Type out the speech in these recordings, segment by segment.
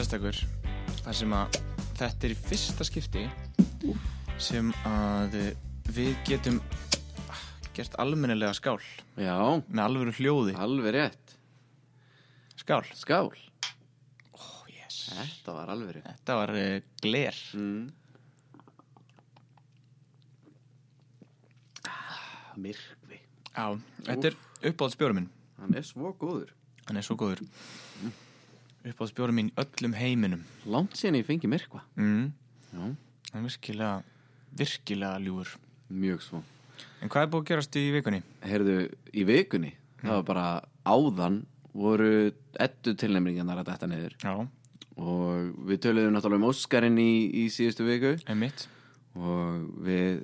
sérstakur þar sem að þetta er í fyrsta skipti sem að við getum ah, gert almennilega skál Já, með alvöru hljóði alveg rétt. skál Skál. oh, yes. Þetta var alveg rétt. þetta var uh, gler Mm. Myrkvi. já, þetta er uppáhaldsbjórum minn Hann er svo góður. hann er svo góður uppáhaldsbjórum minn í öllum heiminum. Langt síðan ég fengi myrkva. mm. Hann er virkilega virkilega ljúfur. Mjög svo. en hvað er búið að gerast í vikunni? Heyrðu, í vikunni, það var bara áðan voru ettu tilnefningarnar að detta niður. Já, og við töluðum náttúrulega um Óskarinn í, í síðustu viku. Emitt og við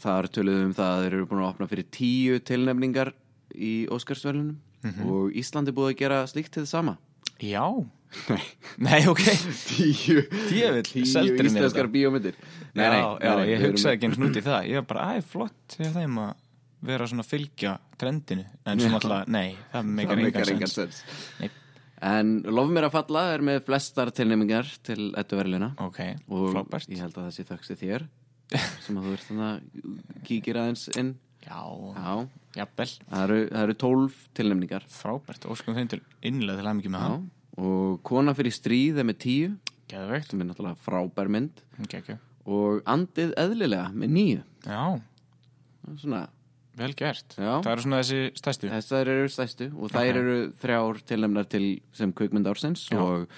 þar töluðum um það að þeir eru búin að opna fyrir tíu tilnefningar í Óskarsvölunum og Ísland er búið að gera slíkt til það sama já, Nei, nei ok. Tíu. Tíu íslenskar bíómyndir. Já, já, ég við erum- hugsaði ekki eins og út í það. Ég var bara, æ, flott hjá þeim að vera svona að fylgja trendinu. En svo Já. náttúrulega, nei, það meikar engan sens. Nei. En Lof mér að falla er með flestar tilnefningar til ettu verðluna ok, og frábært. ég held að það sé þögsti þér sem að þú ert þannig að kíkir aðeins inn. Já, Já, jafnvel, það eru, tólf tilnefningar. Frábært. Óskum til innlega til aðmyggjum með Já, það og Kona fyrir stríð er með tíu. Geðveikt, sem er náttúrulega frábær mynd. Geggju og Andið eðlilega með níu. Já, svona, vel gert. Já. það eru svona þessi stærstu. Þessar eru stæstu og þær Ok. eru þrjár tilnefnar til sem kvikmynd ársins Já. og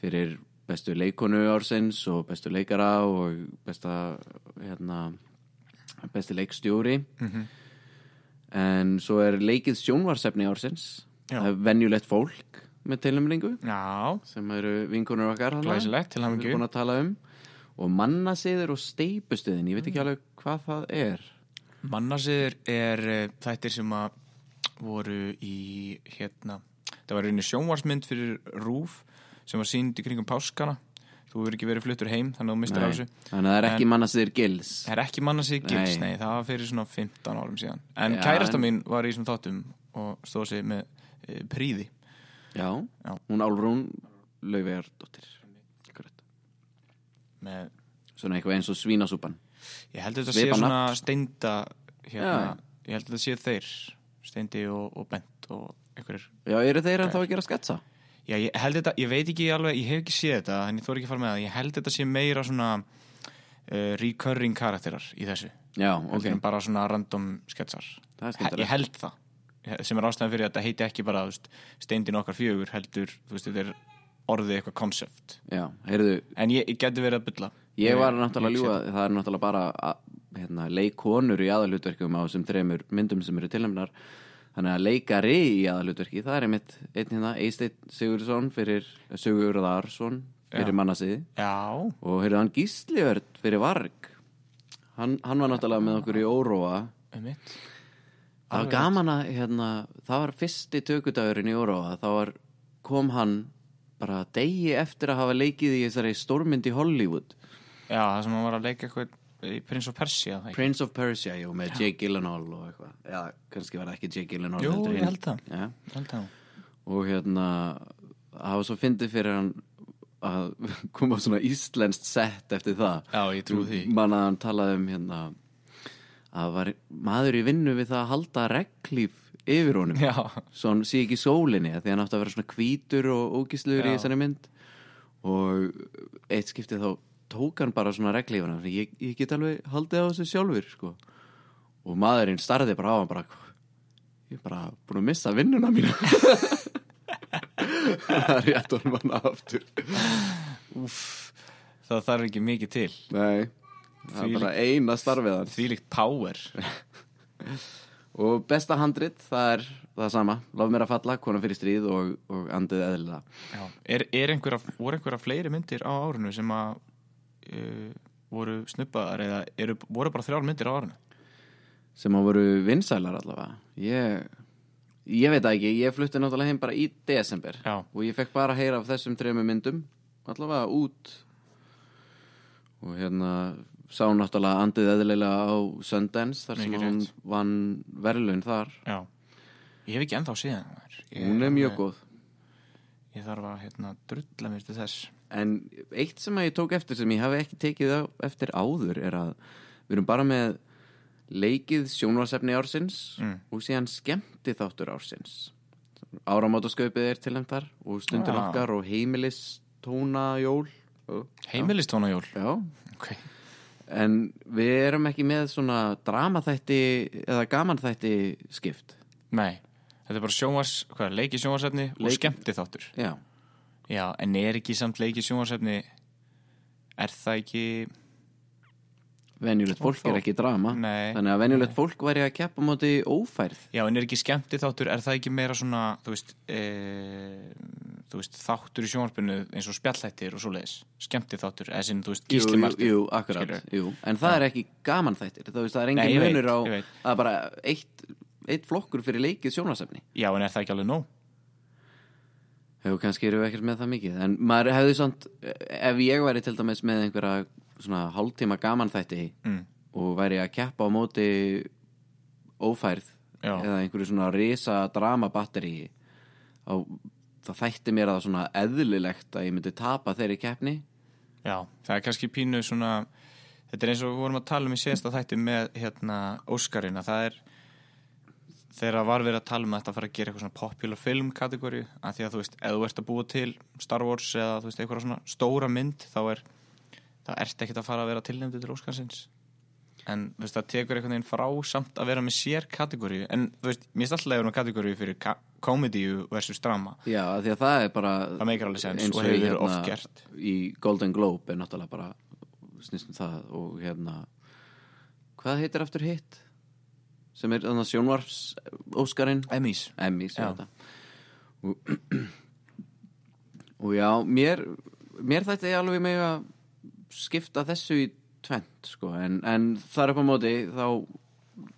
fyrir bestu leikonu ársins og bestu leikara og besta hérna, besti leikstjóri. Mhm. En svo er leikið sjónvarsefni ársins. Já. það er venjulegt fólk með tilnefningu já, sem eru vinkonur okkar glæsilegt til við erum búin að tala um. Og mannasiður og steipustuðin ég veit Mm. ekki alveg hvað það er. Mannasiður er uh, þættir sem að voru í hérna, það var einu sjónvarsmynd fyrir Rúf sem var sínd í kringum páskana þú verður ekki verið fluttur heim þannig að þú mistur þessu. þannig að það er ekki mannasiður gils. Það er ekki Mannasiður gils, Nei. nei, það var fyrir svona 15 árum síðan. En Já, kærasta en- mín var í þessum þáttum og stóð sig með uh, príði já, Já. hún Álfrún Laufeyardóttir Akkurat. með, svona eitthvað eins og svínasúpan. Ég held að þetta sé svona steinda hérna, ég held að þetta sé þeir steindi og, og bent og einhverjir. Já, eru þeir en þá að gera sketsa Já, ég held þetta, ég veit ekki alveg, ég hef ekki séð þetta en ég þóri ekki að fara með það, ég held þetta sé meira svona uh, recurring karakterar í þessu, já, ok, bara svona random sketsar. Það er skemmtilegt ég held það, sem er ástæðan fyrir að þetta heiti ekki bara, þú veist, steindin okkar fjögur heldur, þú veist, þetta er orðið eitthvað konsept, já, heyrðu, en ég, ég geti verið að bylla ég var náttúrulega að ljúga það er náttúrulega bara að, hérna, leikkonur í aðalutverkum á þessum þremur myndum sem eru tilnæmnar þannig að leikari í aðalutverki það er einmitt einn hérna, Eisteinn Sigurðsson fyrir Sigurðarsson fyrir mannasiði og heyrðu hann Gíslivert fyrir Varg. Hann, hann var náttúrulega með okkur í Óróa. Um mitt það var gaman að hérna, það var fyrsti tökudagurinn í Óróa. Þá var, kom hann bara degi eftir að hafa leikið í þessari stórmynd í Hollywood. Já, það sem hann var að leika eitthvað Prince of Persia? Prince of Persia, jú, með Jake Gyllenhaal og eitthvað, já, kannski var það ekki Jake Gyllenhaal Jú, ég held það. Já, það. og hérna það var svo fyndið fyrir hann að koma svona íslenskt sett eftir það Já, ég trú því. mann að hann talaði um hérna að var maður í vinnu við það að halda reglíf yfir honum Já, svo hann sé ekki sólinni því hann átti að vera svona hvítur og ógísluður í Já. þessari mynd og eitt skiptið þá tók hann bara svona reglífuna ég, ég get alveg haldið á þessu sjálfur sko. og maðurinn starði bara á hann bara ég er bara búin að missa vinnuna mína það er rétt honum hann aftur úff, það þarf ekki mikið til. nei, það er bara eina starfið hans Þvílíkt power. og besta handrit, það er það sama Lof mér að falla, kona fyrir stríð og, og andið Já. Er, er einhverja, voru einhverja fleiri myndir á árinu sem að uh, voru snuppaðar eða eru, voru bara þrjár myndir á árinu? sem að voru vinsælar allavega ég, ég veit ekki ég flutti náttúrulega heim bara í desember Já. og ég fekk bara að heyra af þessum trefum myndum allavega út og hérna sá náttúrulega andið eðlilega á Sundance þar sem hún vann verðlaun þar Já. Ég hef ekki ennþá. Ég, hún er mjög góð Ég þarf að hérna, drulla mér til þess En eitt sem að ég tók eftir sem ég hafi ekki tekið á, eftir áður er að við erum bara með leikið sjónvarsefni ársins Mm. og síðan skemmti þáttur ársins. Áramótaskaupið er til þar og stundur Ah. okkar og heimilis tónajól heimilistónajól Já, okay. en við erum ekki með svona dramaþætti eða gamanþætti skipt. Nei, þetta er bara sjónvars hvað, leiki sjónvarsefni og Leiki- skemmti þáttur Já, já, en er ekki samt leiki sjónvarsefni er það ekki venjulegt fólk er ekki drama Nei. þannig að venjulegt fólk væri að keppa á móti ófærð já, en er ekki skemmti þáttur, er það ekki meira svona þú veist, e, þú veist þáttur í sjónvarpinu eins og spjallhættir og svoleiðis, skemmti þáttur eða sinn, þú veist, Jú, gísli jú, jú, akkurat jú. En það er ekki gaman þættir Það, það er engin Nei, veit, munur á er bara eitt, eitt flokkur fyrir leikið sjónasefni já, en er það ekki alveg nóg? Hefur kannski eru ekkert með það mikið En maður hefði samt Ef ég væri til dæmis með einhverja svona hálftíma gaman þætti Mm. og væri að keppa á móti ófærð Já. eða einhverju svona risa dramabatteri þá þætti mér að það svona eðlilegt að ég myndi tapa þeirri keppni Já, það er kannski pínu svona þetta er eins og við vorum að tala um í síðasta þætti með hérna Óskarinn að það er þegar var verið að tala um að þetta fara að gera eitthvað svona popular film kategóri að því að þú veist, ef þú ert að búa til Star Wars eða þú veist, eitthvað svona stóra mynd þá er, það ert ekkert að fara að vera tilnefndi til Óskarsins. En þú veist, það tekur einhvern veginn frá samt að vera með sér kategóri en þú veist, mér er alltaf að vera með kategóri fyrir ka komedíu versus drama. Já, af því að það er bara það meikir alveg sens og hefur hérna, oft gert. í Golden Globe er náttúrulega bara snýstum það og hérna hvað heitir aftur hitt sem er þannig sjónvarps Óskarinn. Emmys. Emmys Já. já. og, og já, mér mér þetta er alveg með að skipta þessu í tvent sko, en, en þar upp á móti þá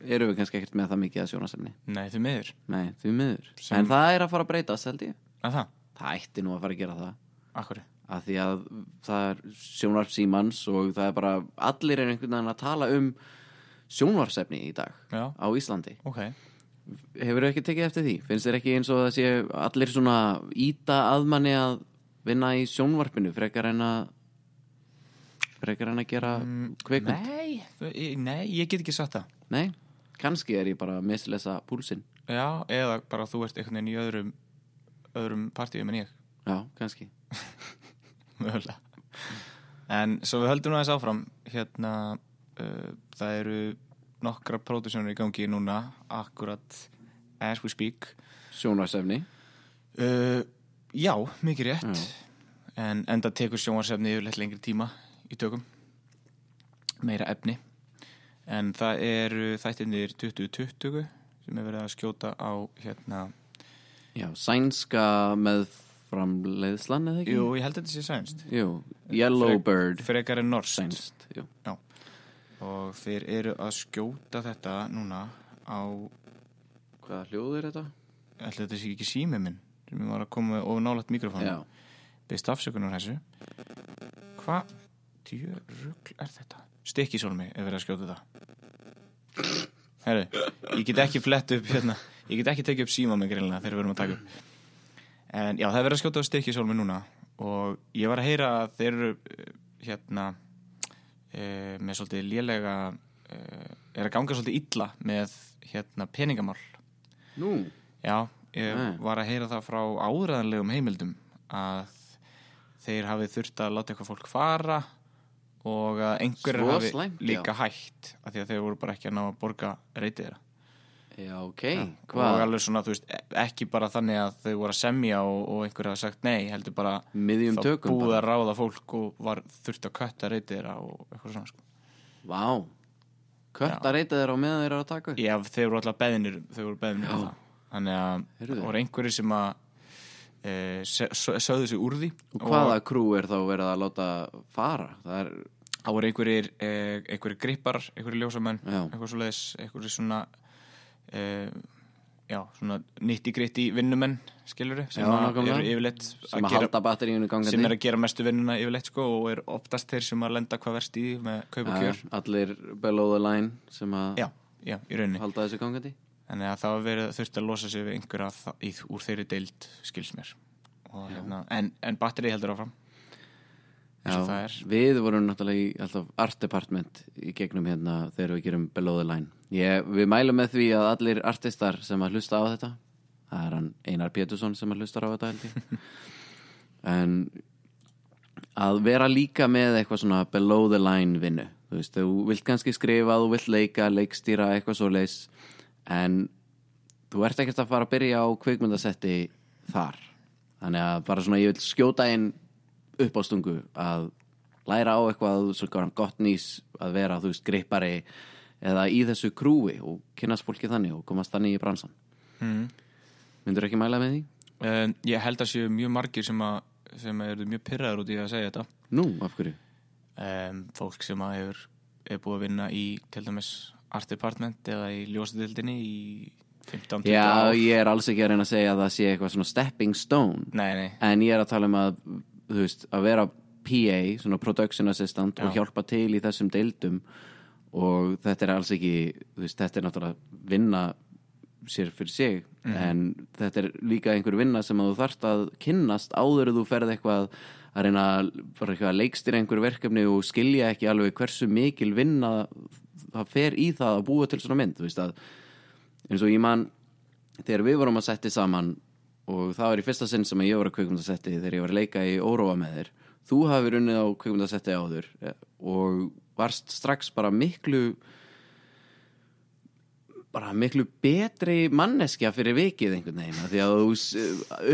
erum við kannski ekkert með það mikið að sjónasefni Nei, því miður. Nei, því miður. Sem- En það er að fara að breytast, held ég. Að það, Það ætti nú að fara að gera það. Akkur að því að það er sjónvarp símans og það er bara allir er einhvern veginn að tala um sjónvarpsefni í dag Já, á Íslandi. Ok. Hefur ekki tekið eftir því? finnst þér ekki eins og það sé allir svona íta aðmanni að vinna í sjónvarpinu frekar en að frekar en að gera kveikmynd Mm, Nei, ég- nei, ég get ekki sagt það. Nei, kannski er ég bara að mislesa púlsinn. Já, eða bara þú ert einhvern veginn í öðrum öðrum partíum en ég. Já, kannski. Mögulega. En svo við höldum aðeins áfram. Hérna það eru nokkra pródusjónur í gangi núna akkurat as we speak. Sjónvarpsefni? Uh, Já, mikið rétt. Já. en enda tekur sjónvarsefni yfirleitt lengri tíma í tökum. Meira efni. En það eru þættirnir 2020 sem er verið að skjóta á hérna Já, sænska með framleiðslan eða ekki? Jú, ég held að þetta sé sænst. Jú, Yellowbird frekar en norst Sænst, jú og þeir eru að skjóta þetta núna á Hvaða hljóð er þetta? ætli þetta sé ekki sími minn sem var að koma of nálægt mikrofónu Já, beðst afsökunar þessu. Hvað djörugl er þetta? Stikkisólmi er verið að skjóta þetta. Herru, ég get ekki flett upp hérna, ég get ekki tekið upp síma með greinlega þegar við erum að taka upp. En já, það er verið að skjóta á stikkisólmi núna. Og ég var að heyra að þeir eru eh, hérna e, með svolítið lélega e, er að ganga svolítið illa með hérna peningamál. Nú? Já, ég Nei. var að heyra það frá áræðanlegum heimildum að þeir hafi þurft að láta eitthvað fólk fara og að einhverjir Svo hafi slæmt, líka hætt af því að þeir voru bara ekki að ná að borga reytið þeirra Já, ok, og hvað? alveg svona, þú veist, e- ekki bara þannig að þau voru að semja og, og einhverjir hafa sagt nei, heldur bara Miðjum þá tökum búið bara að ráða fólk og var þurft að kötta reytið þeirra og eitthvað svona sko. Vá Kötta reyta þeir á meðan þeir eru að taka upp Já, þeir voru alltaf beðinir þau voru beðinir um Já. það þannig að það voru einhverjir sem að e, sögðu sig úr því Og hvaða krú er þá verið að láta fara? Það er, Það voru einhverjir, eh, einhverjir grippar, einhverjir ljósamenn, einhverjir svona, já, svona nitti gritti vinnumenn, skilur sem eru yfirleitt sem gera, halda batteríunu gangandi. sem er að gera mestu vinnuna yfirleitt sko og er oftast þeir sem að lenda hvað verst í með kaup og kjör. Allir below the line sem að Já, já, halda þessu gangandi. Þannig að það verið þurft að losa sig við einhverja úr þeirri deild skils mér. Og, hérna, en, en batteri heldur áfram er. við vorum náttúrulega í alltaf art department í gegnum hérna þegar við gerum below the line. Ég, við mælum með því að allir artistar sem að hlusta á þetta það er hann Einar Pétursson sem að hlusta á þetta en að vera líka með eitthvað svona below the line vinnu þú veist, þú vilt kannski skrifa þú vilt leika, leikstýra, eitthvað svo leis en þú ert ekkert að fara að byrja á kvikmyndasetti þar. Þannig að bara svona ég vil skjóta inn upp á stungu að læra á eitthvað svona gott nýs að vera þú veist gripari eða í þessu krúi og kynast fólki þannig og komast þannig í bransan mm. myndur ekki mæla með því? en, ég held að séu mjög margir sem, að, sem eru mjög pyrraður út í að segja þetta Nú, af hverju? um, fólk sem að hefur er búið að vinna í til dæmis art department eða í ljósadildinni í 15-20 Já, ár ég er alls ekki að reyna að segja að það sé eitthvað svona stepping stone nei, nei, en ég er að tala um að þú veist, að vera PA, svona production assistant og Já. hjálpa til í þessum deildum og þetta er alls ekki þú veist, þetta er náttúrulega vinna sér fyrir sig en þetta er líka einhver vinna sem að þú þarft að kynnast áður en þú ferð eitthvað að reyna að- að leikstýra einhver verkefni og skilja ekki alveg hversu mikil vinna það fer í það að búa til svona mynd þú veist að eins og ég man þegar við vorum að setja saman og það var í fyrsta sinn sem ég var að kveikmyndasetti þegar ég var að leika í Óróa með þér. Þú hafði runnið á kveikmyndasetti áður eh, og varst strax bara miklu bara miklu betri manneskja fyrir vikið einhvern veginn því að þú,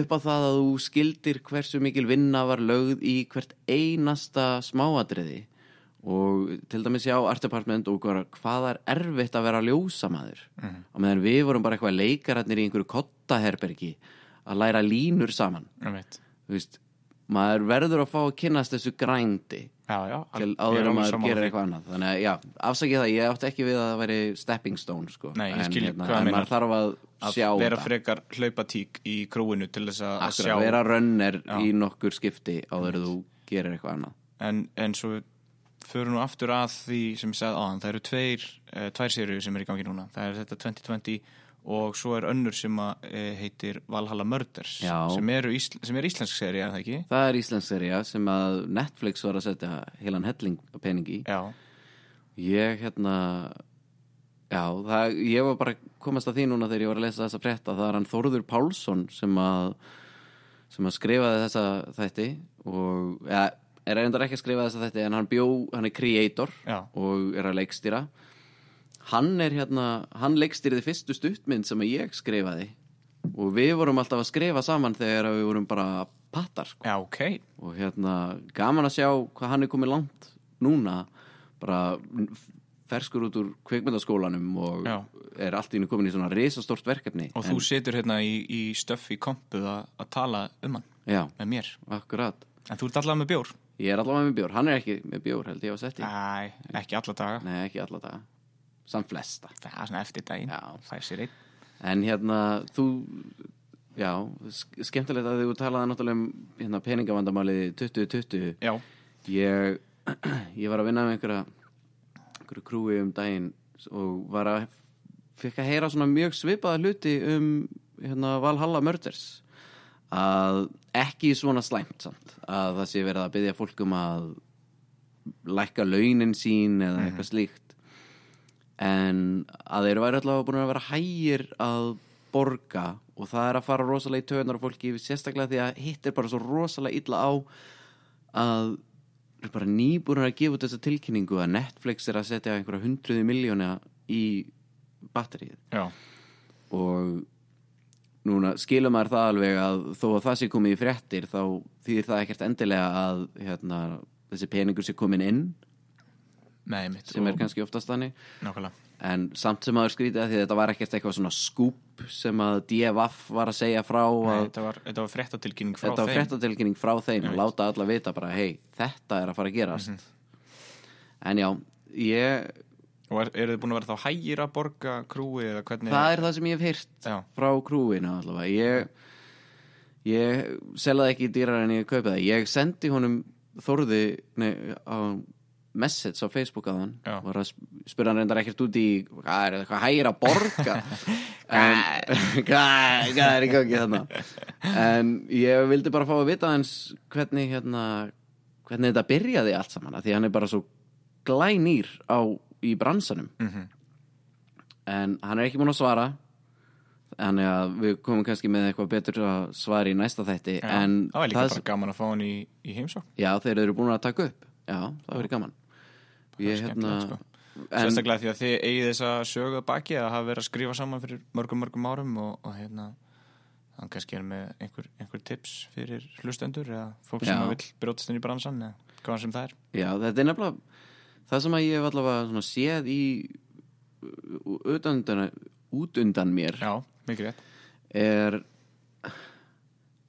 upp á það að þú skildir hversu mikil vinna var lögð í hvert einasta smáatriði. Og til dæmis já art department og hvað er erfitt að vera ljósamaður? Mm. og meðan við vorum bara eitthvað leikararnir í einhverju kottaherbergi að læra línur saman. Veist, maður verður að fá að kynnast þessu grænti já, já, til áður alveg maður gerir eitthvað annað. Þannig að já, afsakið það, ég átti ekki við að það væri stepping stone sko. Nei, en, skil hérna, en maður þarf að, að sjá vera það. frekar hlaupatík í krúinu til þess að að sjá vera rönner í nokkur skipti áður en þú gerir eitthvað annað. En, en svo fyrir nú aftur að því sem ég sagði áðan. Það eru tveir, uh, tvær sériu sem er í gangi núna. Það er þetta 2020 og svo er önnur sem að, uh, heitir Valhalla Murders Já. sem, ísl, sem er íslensk seri, er það ekki? Það er Íslands serja sem að Netflix var að setja heilan helling af pening í Já, Ég hérna Já, það, ég var bara að komast að því núna þegar ég var að lesa þessa frétta það er hann Þórður Pálsson sem að sem að skrifaði þessa þætti og ja, er reyndar ekki að skrifa þessa þætti en hann bjó, hann er creator Já. og er að leikstýra hann er hérna, hann leikstýriði fyrstu stuttmynd sem ég skrifaði. Og við vorum alltaf að skrifa saman þegar við vorum bara pattar sko. Já, ok. Og hérna gaman að sjá hvað hann er komið langt núna. Bara ferskur út úr kvikmyndaskólanum og Já. er allt í hennu komin í svona risastórt verkefni. Og þú situr hérna í, í stöff í kompu að, að tala um hann Já, með mér, akkurat. En þú ert allavega með bjór? Ég er allavega með bjór, hann er ekki með bjór held ég á setti. Æ, ekki alla daga. Nei, ekki alla daga Samt flesta. Það er svona eftir daginn, Já. En hérna, þú Já, sk- skemmtilegt að þú talaði náttúrulega um hérna, peningavandamálið 2020 Já, ég, ég var að vinna með einhverja einhverju krúi um daginn og var að fekk að heyra svona mjög svipaða hluti um hérna, Valhalla Murders. Að ekki svona slæmt samt, að það sé verið að byggja fólk um að lækka launin sín eða eitthvað slíkt en að þeir væri allavega búin að vera hægir að borga og það er að fara rosalega í töðunar fólki sérstaklega því að hitt er bara svo rosalega illa á að er bara nýbúin að gefa út þessa tilkynningu að Netflix er að setja einhverja hundruði miljóna í batterið já, og núna skilur maður það alveg að þó að það sé komið í fréttir þá þýðir það ekkert endilega að hérna, þessi peningur sé komin inn nei, mitt sem er kannski oftast þannig. Nákvæmlega. En samt sem maður skrítið að því að þetta var ekkert eitthvað svona skúp sem að DFF var að segja frá Nei, að þetta var, var fréttatilkynning frá frá þeim og láta alla vita bara hei, þetta er að fara að gerast. Mhm. en já, ég Og er, eru þið búin að vera þá hægir að borga krúi eða hvernig það er það sem ég hef Já, frá krúinu allavega. Ég, ég selði ekki dýrar en ég kaupið það. Ég sendi honum Þórði nei, á, message á Facebook að hann Já. var að sp- spurði hann reyndar ekkert út í hvað er eitthvað hægir að borga? En hvað? Er í gangi þarna? En ég vildi bara fá að vita hans hvernig hérna hvernig þetta byrjaði allt saman af því hann er bara svo glænýr á í bransanum. Mhm. en hann er ekki múin að svara þannig að við komum kannski með eitthvað betur að svara í næsta þætti Já, en það var líka það- bara gaman að fá hann í, í heimsókn. Já, þeir eru búin að taka upp. Já, það verið gaman Ég hérna sko. sérstaklega því að þið eigið þessa sögu baki að hafa verið að skrifa saman fyrir mörgum mörgum árum og, og hérna hann kannski er með einhver, einhver tips fyrir hlustendur eða fólk sem Já. að vill brjótast inn í bransan eða hvað sem það er Já, þetta er nefnilega Það sem að ég hef allavega séð í utandan, út undan mér já, er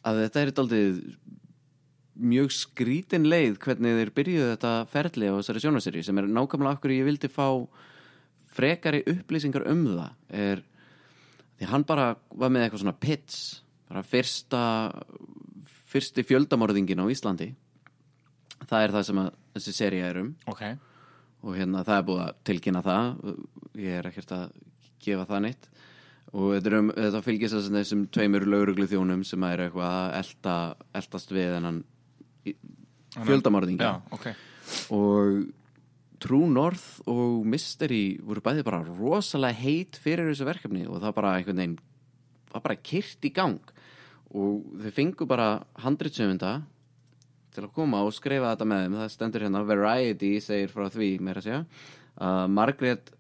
að þetta er daldið mjög skrítin leið hvernig þeir byrjuðu þetta ferli á þessari sjónvarseri sem er nákvæmlega okkur ég vildi fá frekari upplýsingar um það er því hann bara var með eitthvað svona pits bara fyrsta fyrsti fjöldamorðingin á Íslandi. Það er það sem að þessi seria er um. Ok, og hérna það er búið að tilkynna það. Ég er ekkert að gefa það neitt. Og þetta, um, þetta fylgist þess að þessum tveimur lauruglu þjónum sem er eitthvað að elta, eltast við þennan fjöldamorðinga já, ok. Og True North og Mystery voru bæði bara rosalega heit fyrir þessu verkefni og það bara einhvern veginn var bara kyrt í gang. Og þau fengu bara handritsöfunda til að koma og skrifa þetta með þeim. Það stendur hérna Variety segir frá því meira að segja. Að Margrét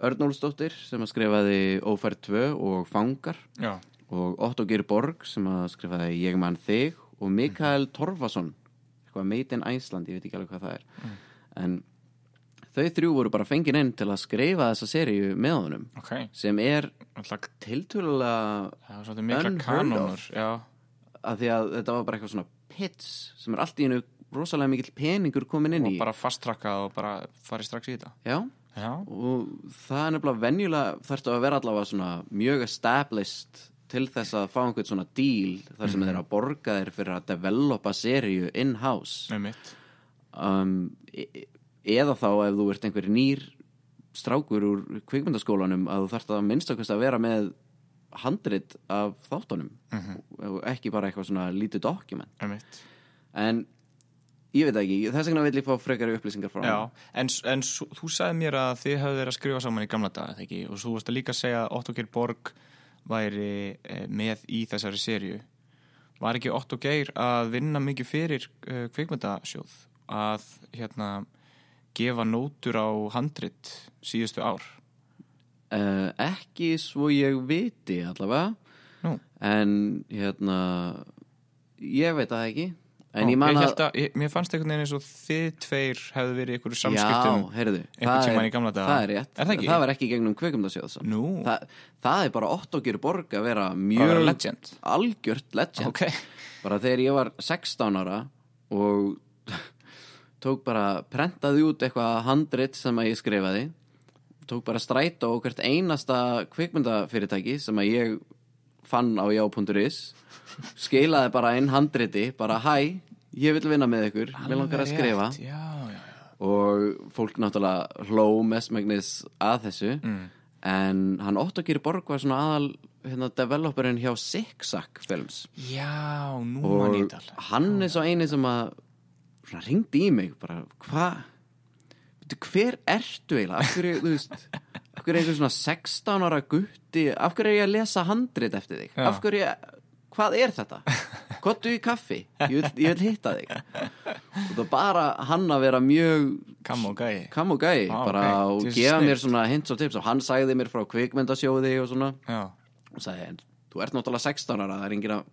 Örnólfsdóttir sem að skrifaði Ófærd 2 og Fangar. Já, og Otto Geir Borg sem að skrifaði Ég mann þig og Mikael Torfason eitthvað Made in Iceland, ég veit ekki alveg hvað það er. En þau þrjú voru bara fengin inn til að skrifa þessa seríu með honum ok. sem er kanónur já, að því að þetta var bara eitthvað svona pits sem er allt í hennu rosalega mikill peningur komin inn og í. bara fasttrakkað og bara farið strax í þetta. Já, já, og það er nefnilega venjulega þarftu að vera allavega svona mjög established til þess að fá einhvern svona deal þar sem þeir eru að borga þeir fyrir að developa seríu in-house. Um, e- eða þá ef þú ert einhver nýr strákur úr kvikmyndaskólanum að þú þarft að minnstakast að vera með handrit af þáttunum. Og ekki bara eitthvað svona lítið dokument en ég veit ekki, þess vegna vil ég fá frekari upplýsingar frá Já, en, en þú sagði mér að þið hefðu verið að skrifa saman í gamla ekki? Og þú varst að líka segja Otto Geir Borg væri eh, með í þessari serju. Var ekki Otto Geir að vinna mikið fyrir eh, kvikmyndasjóð að hérna gefa nótur á handrit síðustu ár? Uh, ekki svo ég viti allavega Nú, en hérna ég veit það ekki en Ó, ég man ég að, að ég, mér fannst einhvern veginn eins og þið tveir hefðu verið í einhverju samskiptum. já, heyrðu einhvern það tímann er- í gamla daga. það er rétt, það það var ekki gegnum kvikmyndasjóð samt. Nú, Þa, það er bara Ottokir Borg að vera það mjög var legend. algjört legend Ok, bara þegar ég var 16 ára og tók bara prentaði út eitthvað handrit sem að ég skrifaði tók bara strætó og hvert einasta kvikmyndafyrirtæki sem að ég fann á já.is skilaði bara inn handriti bara hæ, ég vil vinna með ykkur mér langar að skrifa Já, já, já. og fólk náttúrulega hló mestmægnis að þessu Mm. en hann Ottokir Borg var svona aðal hérna, developerinn hjá Zigzag Films Já, nú mann ég og þetta alveg. hann er svo eini sem að svona, ringdi í mig bara, hvað hver ertu eiginlega af hverju, þú veist af hverju er einhver svona 16 ára gutti? Af hverju er ég að lesa handrit eftir þig? Af hverju, hvað er þetta? Kottu í kaffi, ég vil, ég vil hitta þig. Og það bara hann að vera mjög Kam og gæi. Kam og gæi Vá, bara ok. og gefa mér svona hints og tips. Og hann sagði mér frá kvikmyndasjóði og svona. Já, og sagði, þú ert náttúrulega 16 ára það er enginn að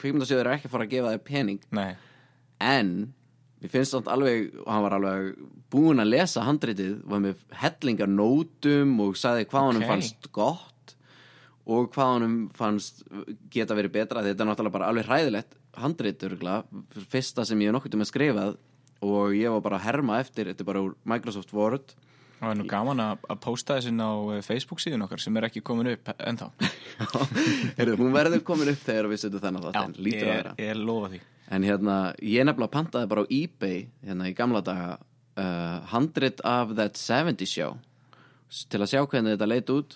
kvikmyndasjóður er ekki að fara að gefa þér pening. Nei. En mér finnst samt alveg og hann var alveg búinn að lesa handritið var með hellingar nótum og sagði hvað honum Ok. fannst gott og hvað honum fannst geta verið betra. Þetta er náttúrulega bara alveg hræðilegt handrit örgulega, fyrsta sem ég nokkuð um að skrifað og ég var bara að herma eftir þetta er bara úr Microsoft Word. Það er nú gaman að, að posta þessin á eh, Facebook síðun okkar sem er ekki komin upp ennþá. Heyrðu, hún verður komin upp þegar við setjum þennan þátt en lítur að ég, vera. ég lofa því En hérna, ég nefnilega pantaði bara á eBay hérna í gamla daga uh, handrit af That 70 Show til að sjá hvernig þetta leit út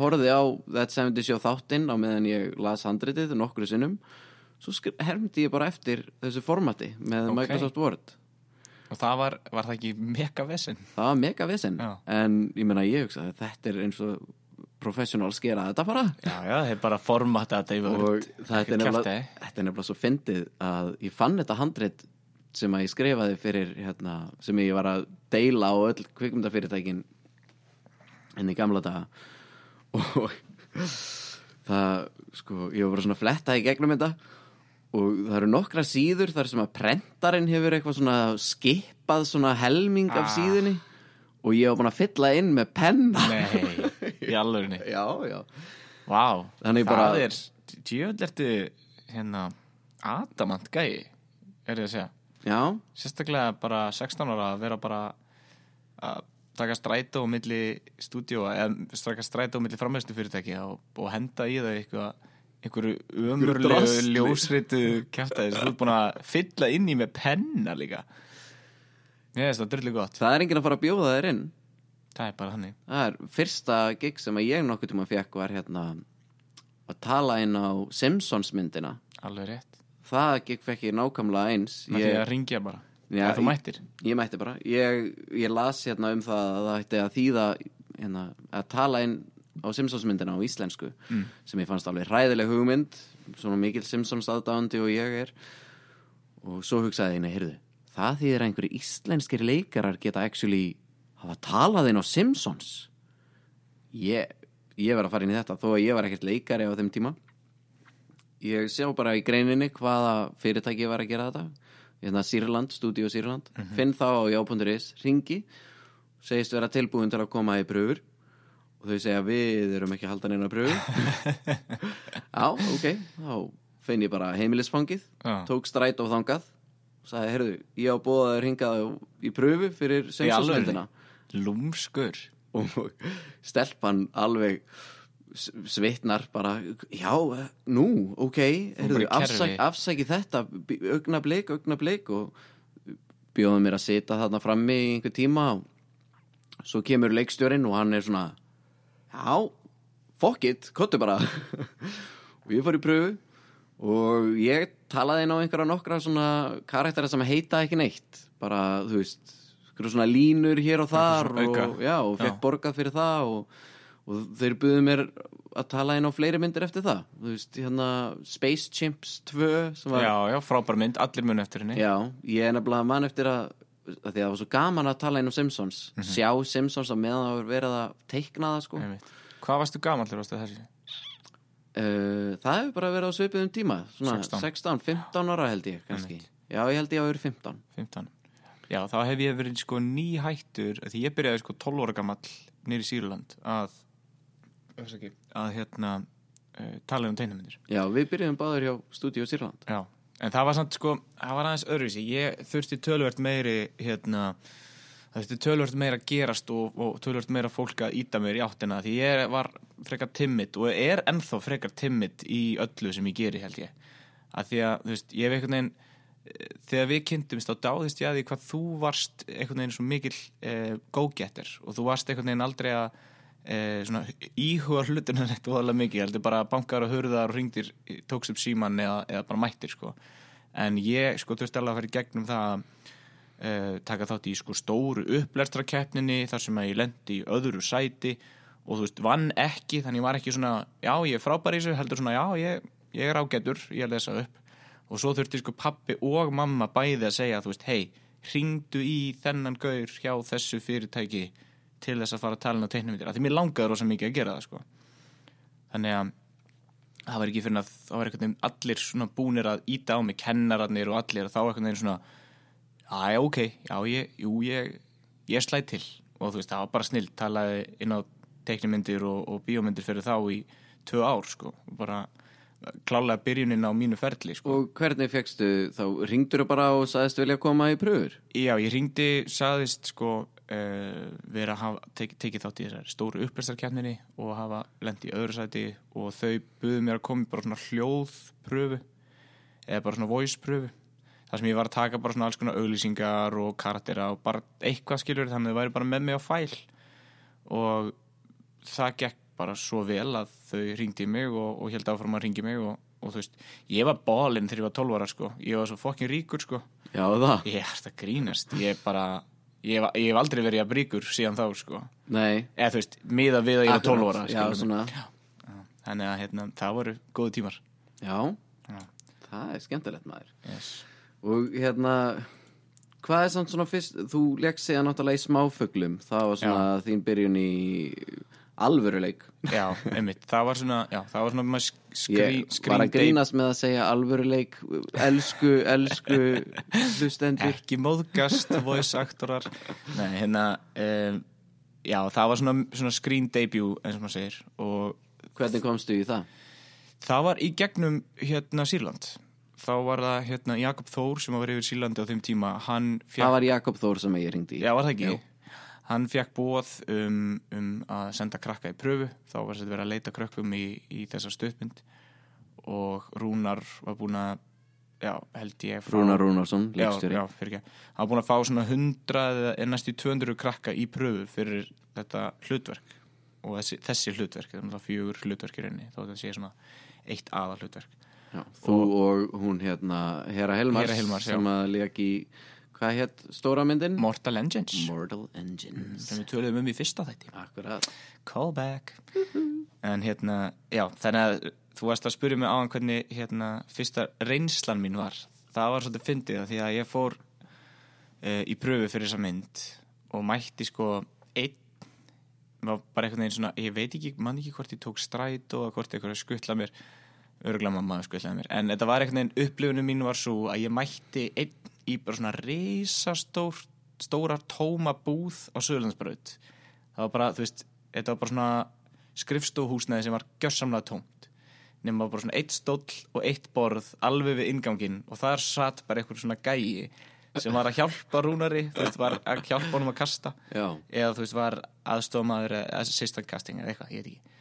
horfði á That 70 Show þáttinn á meðan ég las handritið nokkru sinnum svo hermdi ég bara eftir þessu formati með Ok. Microsoft Word Og það var, var það ekki mega vesinn? það var mega vesen Já. en ég meina ég hugsaði þetta er eins og professional skera þetta bara. Já, já, þeir bara formata þetta í og vörð. þetta er, nefnilega, er svo fyndið að ég fann þetta handrit sem að ég skrifaði fyrir hérna, sem ég var að deila á öll kvikmyndafyrirtækin enn í gamla daga. Og það, sko, ég var bara svona að fletta í gegnum þetta. Og það eru nokkra síður þar sem að prentarinn hefur eitthvað svona skipað svona helming af Ah. síðunni. Og ég var búin að fylla inn með penna. Nei, í alvörinni. já, já. Vá, Þannig það bara- er, djöðl ertu, hérna, adamant gæi, er ég að segja. já, Sérstaklega bara 16 ára að vera bara að taka strætó á milli stúdíóa eða strætó á milli framhæstu fyrirtæki og, og henda í þau eitthvað einhverju ömurlegu ljósritu kæftæði sem þú ert búin að fylla inn í með penna líka. Ég veist það er drullu gott. Það er enginn að fara að bjóða þér inn Það er bara hannig Það er fyrsta gig sem ég nokkuð tíma fekk var hérna að tala inn á Simpsons myndina. Alveg rétt. Það gig fekk ég nákvæmlega eins. Því ég, að ringja bara. Já, þú ég- mættir. ég mætti bara. Ég, ég las hérna um það að það ætti að þýða hérna, að tala inn á Simpsons myndina á íslensku Mm. sem ég fannst alveg hræðileg hugmynd svona mikil Simpsons aðdáandi og ég er. Og svo hugsaði ég, nei, heyrðu það þýðir einhverju íslenskir leikarar geta actually hafa talað inn á Simpsons. Ég, ég var að fara inn í þetta þó að ég var ekkert leikari á þeim tíma. Ég sjá bara í greininni hvaða fyrirtæki var að gera þetta. Hérna Sýrland, Studio Sýrland. Finn þá á já.is, ringi segist vera tilbúin til að koma í pröfur. Og þau segja við erum ekki að halda neina pröfur. Já, ok þá finn ég bara heimilisfangið Já. tók stræt og þangað sagði, heyrðu, ég á bóða þér hingað í pröfu fyrir alvörunni? Lúmskur. Og stelpan alveg svitnar bara já, nú, ok heyrðu, afsæk, afsæki þetta augnablik, augnablik. Og bjóðum mér að sita þarna frammi í einhver tíma og svo kemur leikstjórinn og hann er svona já, fuck it, kottu bara. Og ég fór í pröfu og ég talaði inn á einhverja nokkra svona karaktera sem heita ekki neitt bara, þú veist, svona línur hér og þar og, já, og fekk borgað fyrir það og, og þeir buðu mér að tala inn á fleiri myndir eftir það. Þú veist, hérna Space Chimps 2 sem var Já, já, frábær mynd, allir mun eftir henni. Já, ég er nefnilega mann eftir að, að því að það var svo gaman að tala inn á Simpsons. Sjá Simpsons á meðan það var verið að teikna það sko. Uh, Einmitt. Hvað varstu gamallur ástu þessi? Það hefur bara verið á svipuðum tíma svona 16. 16, 15 ára held ég kannski. Já, ég held ég að vera 15 15 Já, þá hef ég verið sko nýhættur því ég byrjaði sko 12 ára gamall nýri Sýrland að að hérna uh, tala um teiknumyndir Já, við byrjuðum báður hjá Studio Sýrland. Já, en það var samt sko það var aðeins öðruvísi, ég þurfti tölvert meiri hérna það þurfti tölvert meira að gerast og, og tölvert meira fólk að íta mér í áttina því ég var frekar timid og er ennþá frekar timid í öllu sem ég geri held ég. Að því að, þú veist, ég hef einhvern veginn þegar við kynntumst þá dáðist ég að því hvað þú varst einhvern veginn svo mikil eh, go-getter og þú varst einhvern veginn aldrei að eh, svona, íhuga hlutina neitt voðalega mikið, heldur bara bankar og hurðar og ringdir, tókst upp síman eða, eða bara mættir sko. En ég sko þurfti alveg að fara í gegnum það að uh, taka þátt í sko stóru upplerstrakeppninni þar sem að ég lendi í öðru sæti og þú veist, vann ekki þannig var ekki svona, já ég er frábær í þessu heldur svona, já ég, ég er ágætur ég að lesa upp og svo þurfti sko pappi og mamma bæði að segja þú veist, hei, ringdu í þennan gaur hjá þessu fyrirtæki til þess að fara að tala inn á teiknumyndir af því mér langaði rosa mikið að gera það sko. Þannig að það var ekki fyrir að það var einhvern veginn allir svona búnir að íta á mig kennararnir og allir og þá einhvern veginn svona já, ok, já, ég, jú, ég ég slæð til. Og þú veist, það var bara snill talaði inn á teiknumyndir og, og bíómyndir fyrir þá í tvö ár, sko, bara klálega byrjunin á mínu ferli, sko. Og hvernig fegstu, þá? Ringdur bara og sagðist vilja koma í pröfur Já, ég ringdi, saðist sko uh, vera að tekið þátt í þessari stóru upplæstarkjarninni og hafa lendi í öðru sæti og þau buðu mér að koma í bara svona hljóðpröfu eða bara svona voice pröfu þar sem ég var að taka bara svona alls konar auglýsingar og karaktera og bara eitthvað skilur þannig að þau væri bara með mig á fæl. Og það gekk bara svo vel að þau ringdi mig og, og held áfram að ringi mig og, og þú veist, ég var bálinn þegar ég var 12 ára sko, ég var svo fokkin ríkur sko. Já, það? Ég er þetta grínast, ég er bara ég, hef- ég hef aldrei verið að ríkur síðan þá sko, Nei, eða þú veist miða við að ég var 12 ára Já, svona. Þannig að hérna, það voru góðu tímar. Já, Já. það er skemmtilegt maður. Yes. Og hérna Hvað er samt svona fyrst Þú leggst segja náttúrulega í smáfuglum. Það var svona þín byrjun í alvöruleik. Já, einmitt, það var svona já, það var svona maður skrí, Ég var skrín að grínast með að segja alvöruleik. Elsku, elsku hlustendur. Ekki móðgast voice actorar. Nei, hérna um, já, það var svona, svona screen debut eins og maður segir og Hvernig komstu í það? það var í gegnum hérna Sýrland. Þá var það hérna Jakob Þór sem var yfir Sýrlandi á þeim tíma hann fekk, Það var Jakob Þór sem ég ringdi í. Já var það ekki? Jú. Hann fekk bóð um, um að senda krakka í pröfu þá var þetta verið að leita krökkum í, í þessa stöðmynd og Rúnar var búin að já, held ég fá- Rúnar Rúnarsson, já, leikstjóri. já, fyrir ekki hann var búin að fá svona 100 eða næstu 200 krakka í pröfu fyrir þetta hlutverk. Og þessi, þessi hlutverk, er náttúrulega fjögur hlutverk í rauninni, þó þetta sé svona eitt aða hlutverk Já, Þú og hún hérna Hera Helmars, Hera Hilmars, já. sem að leik í hvað hétt stóra myndin? Mortal Engines. Mortal Engines. Sem við töluðum um í fyrsta þætti. Akkurat. Callback en hérna, já, þannig að þú varst að spyrja mig á hann hvernig hérna, fyrsta reynslan mín var. Það var svolítið fyndið því að ég fór uh, í pröfu fyrir þessa mynd og mætti sko einn var bara einhvern veginn svona, ég veit ekki, man ekki hvort ég tók stræt og hvort eitthvað skuttla mér örgulega mamma skuttlaði mér. En þetta var einhvern veginn upplifunum mín var svo að ég mætti einn í bara svona risastór stóra tóma búð á Söðurlandsbraut það var bara, þú veist, þetta var bara svona skrifstóhúsnaði sem var gjörsamlega tómt. Nema bara svona eitt stóll og eitt borð alveg við inganginn og þar satt bara einhver svona gæi sem var að hjálpa Rúnari þú veist, var að hjálpa honum að kasta Já, eða þú veist, var aðstofmaður eða assistant casting eða eitthvað, ég veit ekki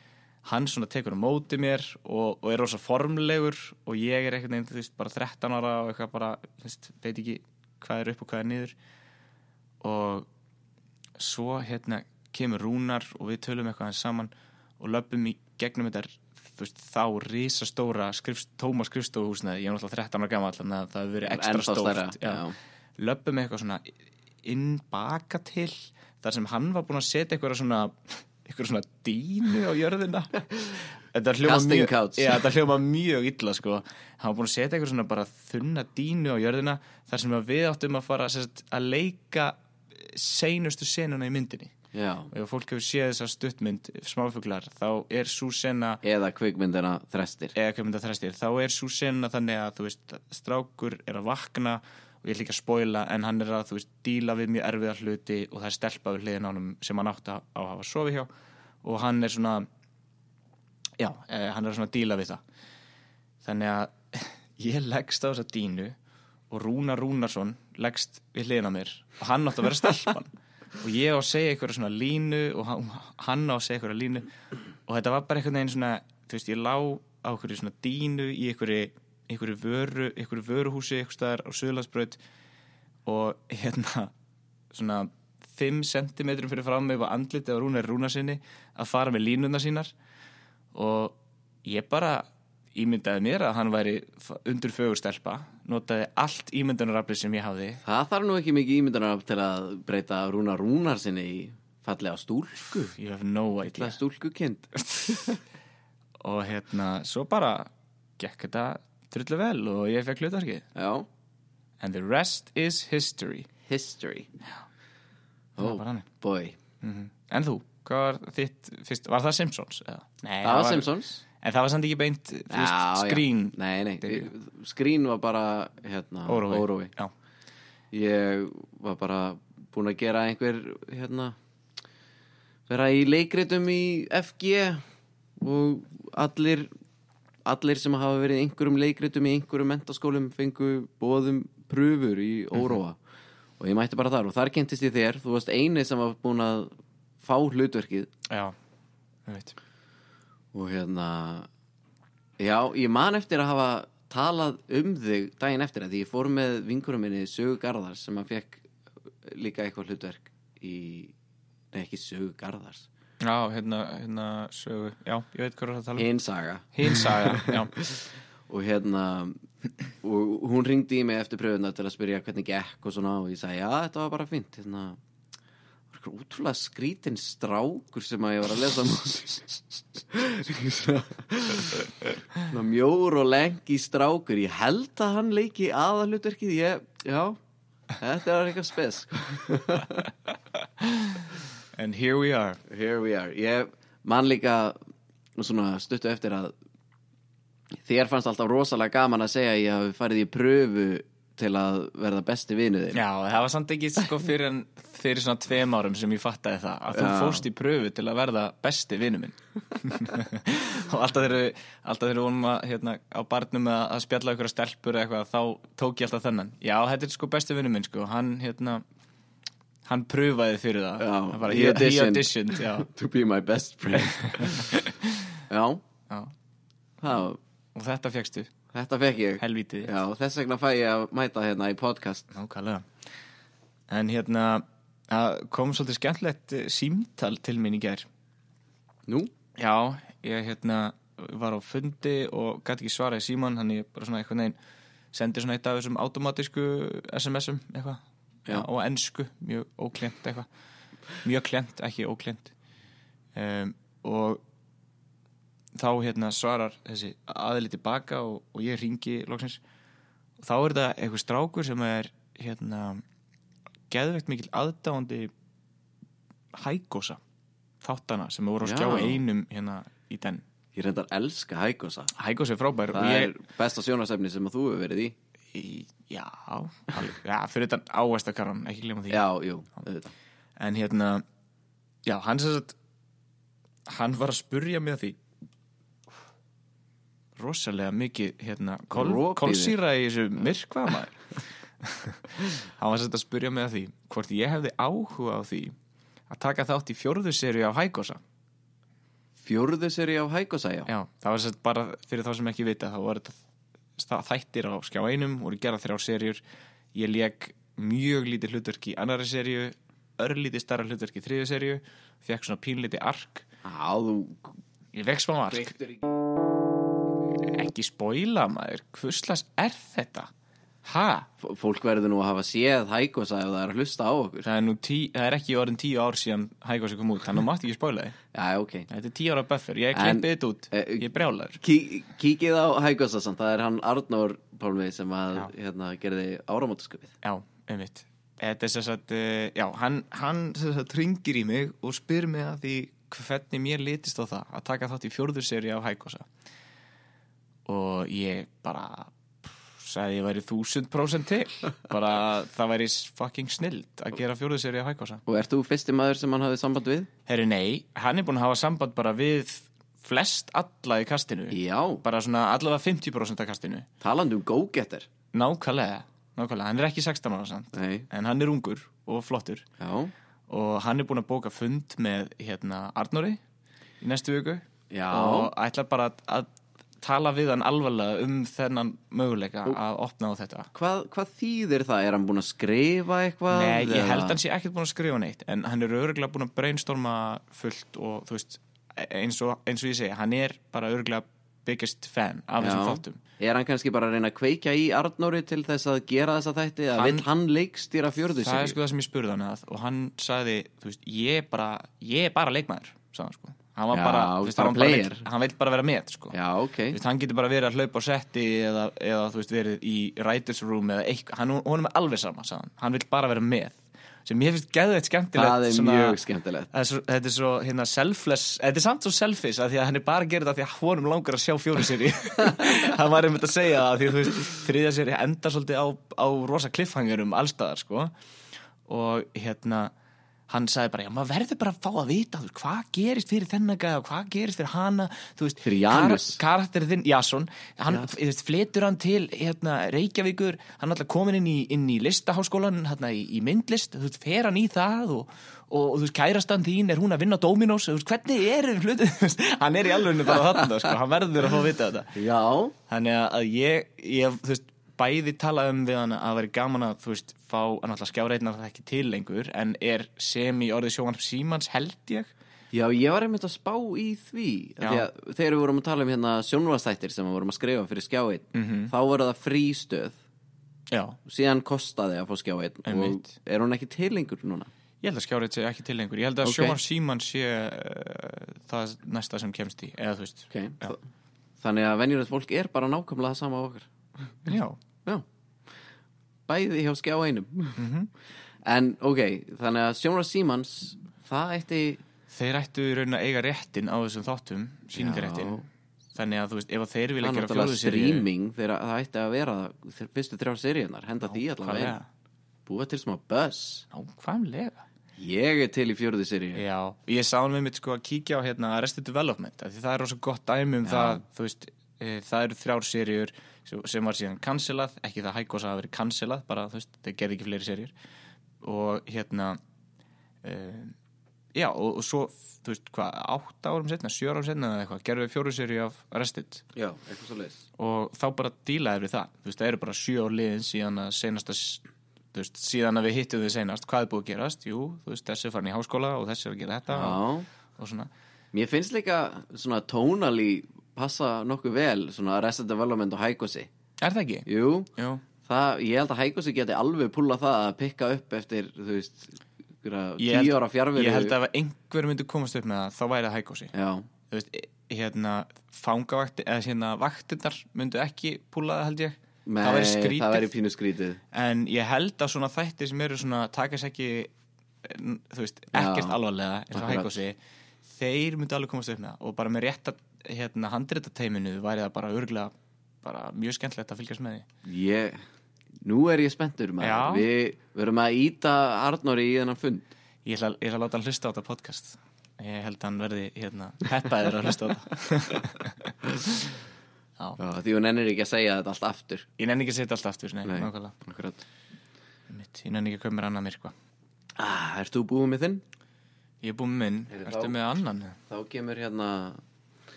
hann svona tekur á móti mér og, og er rosa formlegur og ég er einhvern veginn, þú veist, bara 13 ára og eitthvað bara, þú veist, veit ekki hvað er upp og hvað er niður og svo hérna kemur Rúnar og við tölum eitthvað saman og löpum í gegnum þetta þú veist, þá risastóra skrifst, tóma skrifstofuhúsnaði, ég er náttúrulega 13 ára gammal þannig að það hefur verið ekstra já. löpum eitthvað svona inn baka til þar sem hann var búinn að setja eitthvað svona eitthvað svona dínu á jörðina. Þetta hljóma mjög, mjög illa sko. hann var búinn að setja eitthvað svona bara þunna dínu á jörðina þar sem að við áttum að fara sérst, að leika seinustu senuna í myndinni. Já, og ef fólk hefur séð þessa stuttmynd smáfuglar, þá er svo sena eða kvikmyndina Þrestir þræstir, þá er svo sena þannig að þú veist, strákur er að vakna og ég ætla ekki að spoila en hann er að þú veist, díla við mjög erfiða hluti og það er stelpa við hliðin á honum sem hann átti á að hafa sofið hjá. Og hann er svona já, eh, hann er svona að díla við það. Þannig að ég leggst á þessa dínu og Rúnar Rúnarsson leggst við hliðin á mér og hann átti að vera stelpan. Og ég á að segja eitthvað svona línu og hann, hann á að segja eitthvað línu. Og þetta var bara einhvern veginn svona þú veist, ég lá á einhverju svona dínu í einhverju, einhverju vöru einhverju vöruhúsi, einhverju staðar á Suðlandsbraut og hérna svona 5 cm fyrir frá mig var andlitið á Rúnar Rúnarsinni að fara með línuna sínar og ég bara ímyndaði mér að hann væri undur fögurstelpa notaði allt ímyndanarafli sem ég hafði. Það þarf nú ekki mikið ímyndunar til að breyta Rúna Rúnar sinni í fallega stúlku. You have no idea. Fallega stúlkukind. Og hérna, svo bara gekk þetta drullu vel og ég fekk hlutverkið. Já, and the rest is history. History. Það var Oh bara hann boy en þú, hvað var þitt fyrst, var það Simpsons? Eða? Nei, Það var Simpsons. En það var samt ekki beint Já, já. skrín Nei, nei, skrín var bara hérna, órói. Já. Ég var bara búin að gera einhver hérna vera í leikritum í FG og allir allir sem hafa verið einhverjum leikritum í einhverjum mentaskólum fengu bóðum pröfur í óróa. Og ég mætti bara þar og þar kynntist ég þér. Þú varst eini sem var búin að fá hlutverkið. Já, ég veit og hérna já, ég man eftir að hafa talað um þig daginn eftir að því ég fór með vinkurum minni Sögu Garðars sem að fekk líka eitthvað hlutverk í, nei ekki Sögu Garðars Já, hérna, hérna, sögu. Já, ég veit hvað er að tala um. Hinn saga. Hinn saga, já. Og hérna og hún ringdi í mig eftir pröfuna til að spyrja hvernig gekk og svona og ég sagði já þetta var bara fínt. Hérna það var eitthvað útrúlega skrítin strákur sem að ég var að lesa svona mjór og lengi strákur. Ég held að hann leiki aðalutverkið ég, já þetta var eitthvað spes And here we are. Here we are. Ég man líka svona stuttu eftir að þér fannst alltaf rosalega gaman að segja að ég hafi farið í pröfu til að verða besti vinuðir Já, það var samt ekki sko fyrir, en, fyrir svona tveim árum sem ég fattaði það að þú Já. fórst í pröfu til að verða besti vinnu minn. Og alltaf þegar alltaf þegar við vorum að, hérna, á barnum að, að spjalla ykkur að stelpur eða eitthvað þá tók ég alltaf þennan. Já, þetta er sko besti vinnu minn sko. Hann hérna hann pröfaði fyrir það. Já, bara, he he, auditioned. auditioned já, to be my best friend. Já, já. og þetta fegstu, þetta fekk ég. Helvítið. Þess vegna fæ ég að mæta hérna í podcast. Nákvæmlega. En hérna kom svolítið skemmtilegt eh, símtal til mín í gær. Nú, Já, ég hérna var á fundi og gæti ekki svara í síman hann ég bara svona eitthvað neginn sendi svona eitt af þessum automatísku SMS-um eitthvað Já. og ennsku, mjög óklent eitthvað. Mjög klent, ekki óklent. Um, og þá hérna svarar þessi aðli tilbaka og, og ég ringi loksins. Og þá er þetta eitthvað strákur sem er hérna geðvegt mikil aðdáandi hækósa þáttana sem voru á Já. skjá einum hérna í den. Ég reyndar elska Hækosa hækósa er frábær það ég, er besta sjónastefni sem að þú hefur verið í í, já, alveg, já, fyrir þetta ávæstakarran ekki glemma því. Já, jú, auðvitað. En hérna, já, hann sem sagt hann var að spurja mig að því rosalega mikið hérna, kol, kolsýra í þessu myrkva maður. Hann var sem sagt að spurja mig að því hvort ég hefði áhuga á því að taka þátt í fjórðu seri af Hækosa fjórðu seri af Hækosa, já. Já, það var sem sagt bara fyrir þá sem ekki vita þá var þetta þættir á skjá einum voru gerað þrjár serjur ég leik mjög lítið hlutverk í annari serju örlítið starra hlutverk í þriðu serju fekk svona pínlítið ark. Á, þú ég fekk smá ark. ekki spoila maður, hvuslas er þetta ha, F- fólk verður nú að hafa séð Hækosa ef það er að hlusta á okkur. Það er tí, það er ekki orðin tíu ár síðan Hægósi kom út, þannig að mátti ekki spoila þið já, ok. Þetta er tíu ára buffer, ég klippið þetta út. eh, ég brjálaður. Kí, kíkið á Hækosa samt, það er hann Arnór Pálmi sem að hérna, gerði áramótasköpið Já, einmitt. Þetta er sem sagt, uh, já, hann, hann sem sagt ringir í mig og spyr mig að því hvernig mér litist á það að taka þátt í fjórður seri af Hækosa og ég bara sagði ég væri þúsund prósent til. Bara það væri fucking snild að gera fjórður seri af Hækosa og ert þú fyrsti maður sem hann hafði samband við? Herri nei, hann er búin að hafa samband bara við flest alla í kastinu. Já, bara svona allavega 50% af kastinu. Talandi um go-getter. Nákvæmlega, nákvæmlega, hann er ekki 16 ára samt. Nei, en hann er ungur og flottur. Já, og hann er búinn að bóka fund með hérna Arnóri í næstu viku. Já. Og ætlar bara að tala við hann alvarlega um þennan möguleika að opna á þetta Hvað, hvað þýðir það? Er hann búinn að skrifa eitthvað? Nei, ég held hann sé ekkert búinn að skrifa neitt en hann er örgulega búinn að brainstorma fullt og þú veist eins og, eins og ég segi, hann er bara örgulega biggest fan af þessum Já. þáttum Er hann kannski bara að reyna að kveikja í Arnóri til þess að gera þessa þætti? Að Hann- hann leikstýra fjörðu það er sko það sem ég spurði hann að og hann sagði, þú veist, ég er bara ég er bara leikmaður, sagði sko hann var Já, bara, veist, bara hann, bara vill, hann vill bara vera með sko. Já, ok. Þú veist, hann getur bara verið að hlaupa á setti eða, eða veist, verið í writers room eða eitthvað, hann, honum er alveg sama sagði hann, hann vil bara vera með sem ég finnst geðveitt skemmtilegt Það er svona- mjög skemmtilegt. Það er svo, þetta er svo hérna selfless þetta er samt svo selfish að því að hann er bara að gera þetta því að honum langar að sjá fjóri séri hann var einmitt að segja það því þú veist þriðja séri endar svolítið á, á rosa cliffhangerum allstaðar sko. Og hérna hann sagði bara, já, maður verður bara að fá að vita þú veist, hvað gerist fyrir þennan gæða og hvað gerist fyrir hana, veist Fyrir Janus. kar þinn, Jason hann, Já. veist, flytur hann til hérna, Reykjavíkur, hann er alltaf komin inn í, inn í listaháskólan, hérna, í, í myndlist. Þú veist, fer hann í það og, og, og þú veist, kærastan þín, er hún að vinna á Dominos? Þú veist, hvernig er veist, hann er í alveg bara þarna, sko, hann verður að fá að vita þetta. Já, Þannig að ég, ég þú veist, bæði talað um við hann að væri gaman að, þú veist, fá að náttúrulega skjáreitna það ekki til lengur, en er sem í orðið sjónvarp símans held ég. Já, ég var einmitt að spá í því þegar við vorum að tala um hérna sjónvastættir sem við vorum að skrifa fyrir skjáin Mhm. þá var það frístöð Já, síðan kostaði að fá skjáin og er hún ekki til lengur núna ég held að skjáreit sé ekki til lengur. Ég held að Ok. okay. sjónvarp símans sé uh, það næsta sem kemst í, eða okay. Þannig að venjulegt fólk er bara nákvæmlega það sama á okkar Já, Já Bæði hjá skjá einum Mhm. En ok, þannig að sjónvast símans það ætti þeir ættu í raun að eiga réttin á þessum þáttum, síningaréttin. Þannig að þú veist, ef þeir vilja er gera náttúrulega fjóðu sér streaming þegar það ætti að vera þeir fyrstu þrjár seríunar, henda því allavega búa til smá buzz Nákvæmlega. Ég er til í fjörðu seríu Já, ég sá hann með mitt sko að kíkja á hérna Arrested Development, því það er rosa gott dæmi um Já. það, þú veist, e, það eru þrjár seríur sem, var síðan cancelað, ekki það hækos að hafa verið cancelað, bara þú veist, þeir gerði ekki fleiri seríur. Og hérna e, já, og, og svo þú veist, hvað, átta árum setna, sjö árum setna eða eitthvað, gerðu við fjóru seríu af Arrested. Já, eitthvað svo leis og þá bara dílaði við það, þú veist, það eru bara sjö ár liðin síðan að senasta þú veist, síðan að við hittum þau senast, hvað er búið að gerast? Jú, þú veist, þessi er farin í háskóla og þessi er að gera þetta og, og svona. Mér finnst líka svona tónali passa nokkuð vel svona Arrested Development og Haikosi Er það ekki? Jú, Jú. það, ég held að Haikosi geti alveg púla það að pikka upp eftir, þú veist tíu ára fjárveru Ég held að ef einhver myndi komast upp með það, þá væri það hækósi. Já, Þú veist, e- hérna, fangavakti, eða hérna, vaktinnar myndu ekki púla það held ég. Nei, það væri skrítið. það væri pínu skrítið En ég held að svona þættir sem eru svona, takast ekki, þú veist, ekkert alvarlega, eins og hækósi, þeir myndu alveg komast upp með það. Og bara með rétta, hérna, handritateiminu væri það bara örgulega, bara mjög skemmtilegt að fylgjast með því. Ég, nú er ég spenntur. Við verum að íta Arnóri í þennan fund Ég ætla, ég ætla að láta hann hlusta á þetta podcast. Ég held að hann verði, hérna, peppaður að hlusta á þetta. Já. Já, því hún ennir ekki að segja þetta allt aftur Ég nenni ekki að setja allt aftur, nei, Nei. Ég nenni ekki að koma mér annað myrkva ah, þú búið með þinn? Ég er búinn með minn, ertu með annan? Þá kemur hérna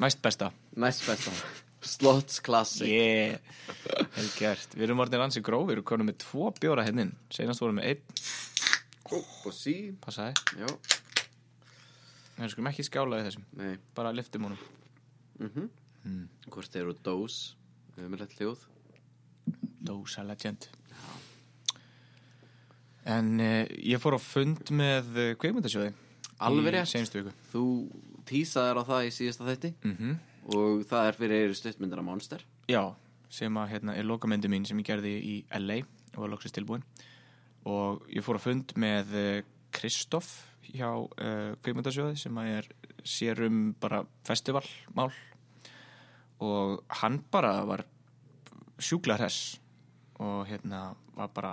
Næst besta. Næst besta. Slots Classic. Ég, hef gert. Við erum orðin ansi gróf, við erum konum með tvo bjóra hennin Seinast vorum með einn, Og sí passaði Já, Við skulum ekki skála í þessum, nei. Bara liftum honum. Mm Mm. Hvort eru dós Umrætt hljóð. Dósa legend. En uh, ég fór á fund með uh, kveikmyndasjóði Alveg Í rétt. seinustu viku. Þú tísaðir á það í síðasta þætti. Mm Og það er fyrir stuttmyndina Monster. Já, sem að hérna er lokamyndi mín sem ég gerði í LA og var loksist tilbúin. Og ég fór að fund með eh, Kristoff hjá uh, Kveimundasjóði sem að er sér um bara festivalmál. Og hann bara var sjúkla hress og hérna var bara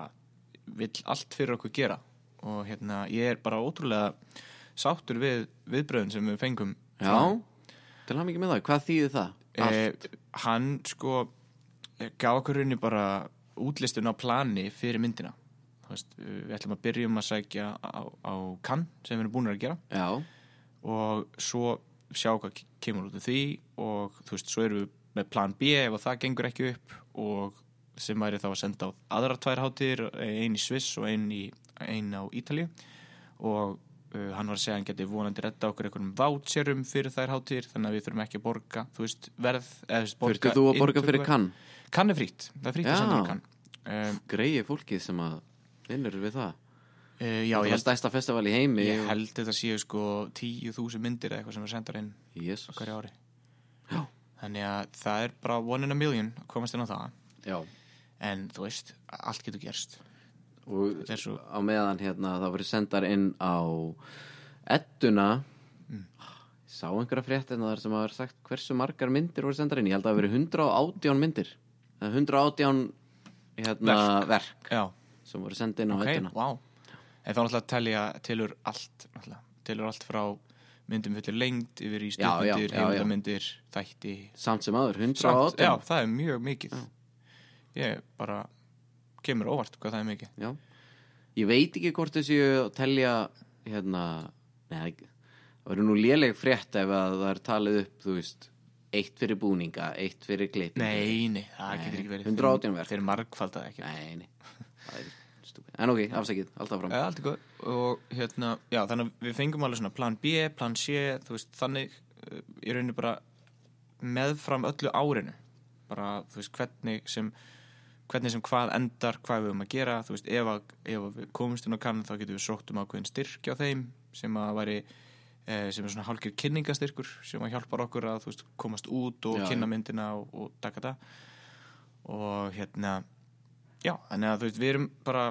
vill allt fyrir okkur gera. Og hérna ég er bara ótrúlega sáttur við viðbröðin sem við fengum Já, til hann ekki með það. Hvað þýðir það? Eh, hann sko eh, gaf okkur rauninni bara útlistun á plani fyrir myndina. Veist, eh, við ætlum að byrjum að sækja á, á kann sem við erum búin að gera. Já, og svo sjá hvað ke- kemur út af því og þú veist, svo erum við með plan B ef að það gengur ekki upp og sem væri þá að senda á aðra tvær hátíðir, ein í Sviss og ein, í, ein á Ítalíu. Og uh, hann var að segja að hann geti vonandi redda okkur einhverjum voucherum fyrir þær hátíðir þannig að við þurfum ekki að borga þú veist, verð Þurftu þú að borga fyrir kann? Kann er frýtt, það er frýtt að senda kann. Um, Greiði fólkið sem að vinnur við það? Uh, Já, Það er held, stærsta festival í heimi ég held þetta séu sko 10.000 myndir eða eitthvað sem er sendar inn Jésús hverju ári. Já. þannig að það er bara one in a million að komast inn á það. Já. En þú veist, allt getur gerst Og á meðan hérna það voru sendar inn á edduna. Mm. Sá einhverja frétt en það er sem að vera sagt hversu margar myndir voru sendar inn. Ég held að það verið 118 myndir. Eða 118 hérna, verk, já, sem voru sendar inn á ok, edduna. wow en þá náttúrulega telja tilur allt tilur allt frá myndum fyrir lengd yfir í stjórnmyndir, heimildarmyndir, þætti. Samt sem aður, Samt, 118 já, það er mjög mikið. Ég bara kemur óvart hvað það er mikið Já. Ég veit ekki hvort þessi að telja hérna, neða, það verður nú léleg frétt ef að það er talið upp, þú veist, eitt fyrir búninga, eitt fyrir klippingu. nei, nei, það Nei, getur ekki verið 118 verk. þeir margfaldað ekki Nei, nei, það er stúpid. En ok, afsækið, alltaf fram. Ja, allt er góð og hérna, já, þannig að við fengum alveg svona plan B, plan C, þú veist, þannig uh, í rauninni bara meðfram öllu árinu bara, þú veist, hvernig sem hvernig sem hvað endar, hvað við höfum að gera. Þú veist, ef, að, ef við komumst inn á kannan þá getum við sótt um ákveðin styrk á þeim sem að væri eh, sem er svona hálfgjör kynningastyrkur sem að hjálpar okkur að veist, komast út og Já, kynna myndina og, og taka það. Og hérna já, þannig að þú veist, við erum bara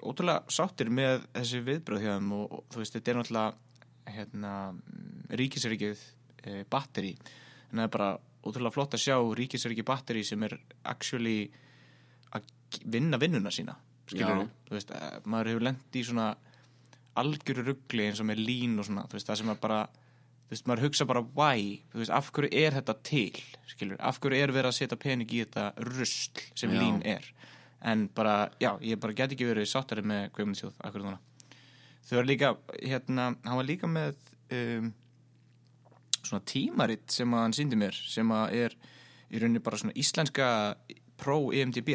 ótrúlega sáttir með þessi viðbröð hjá þeim og, og þú veist, þetta er náttúrulega hérna, ríkisrikið e, batteri en það er bara ótrúlega flott að sjá ríkisrikið batteri sem er actually vinna vinnuna sína veist, eh, maður hefur lent í svona algjöru ruggli eins og með lín og svona, þú veist, það sem er bara þú veist, maður hugsa bara why, þú veist, af hverju er þetta til, skilur, af hverju er verið að setja pening í þetta rusl sem Já. lín er, en bara já, ég bara get ekki verið sáttari með Guðmundsjóð, akkur núna. Þau var líka, hérna, hann var líka með um, svona tímarit sem að hann síndi mér sem að er í rauninni bara svona íslenska pro EMDB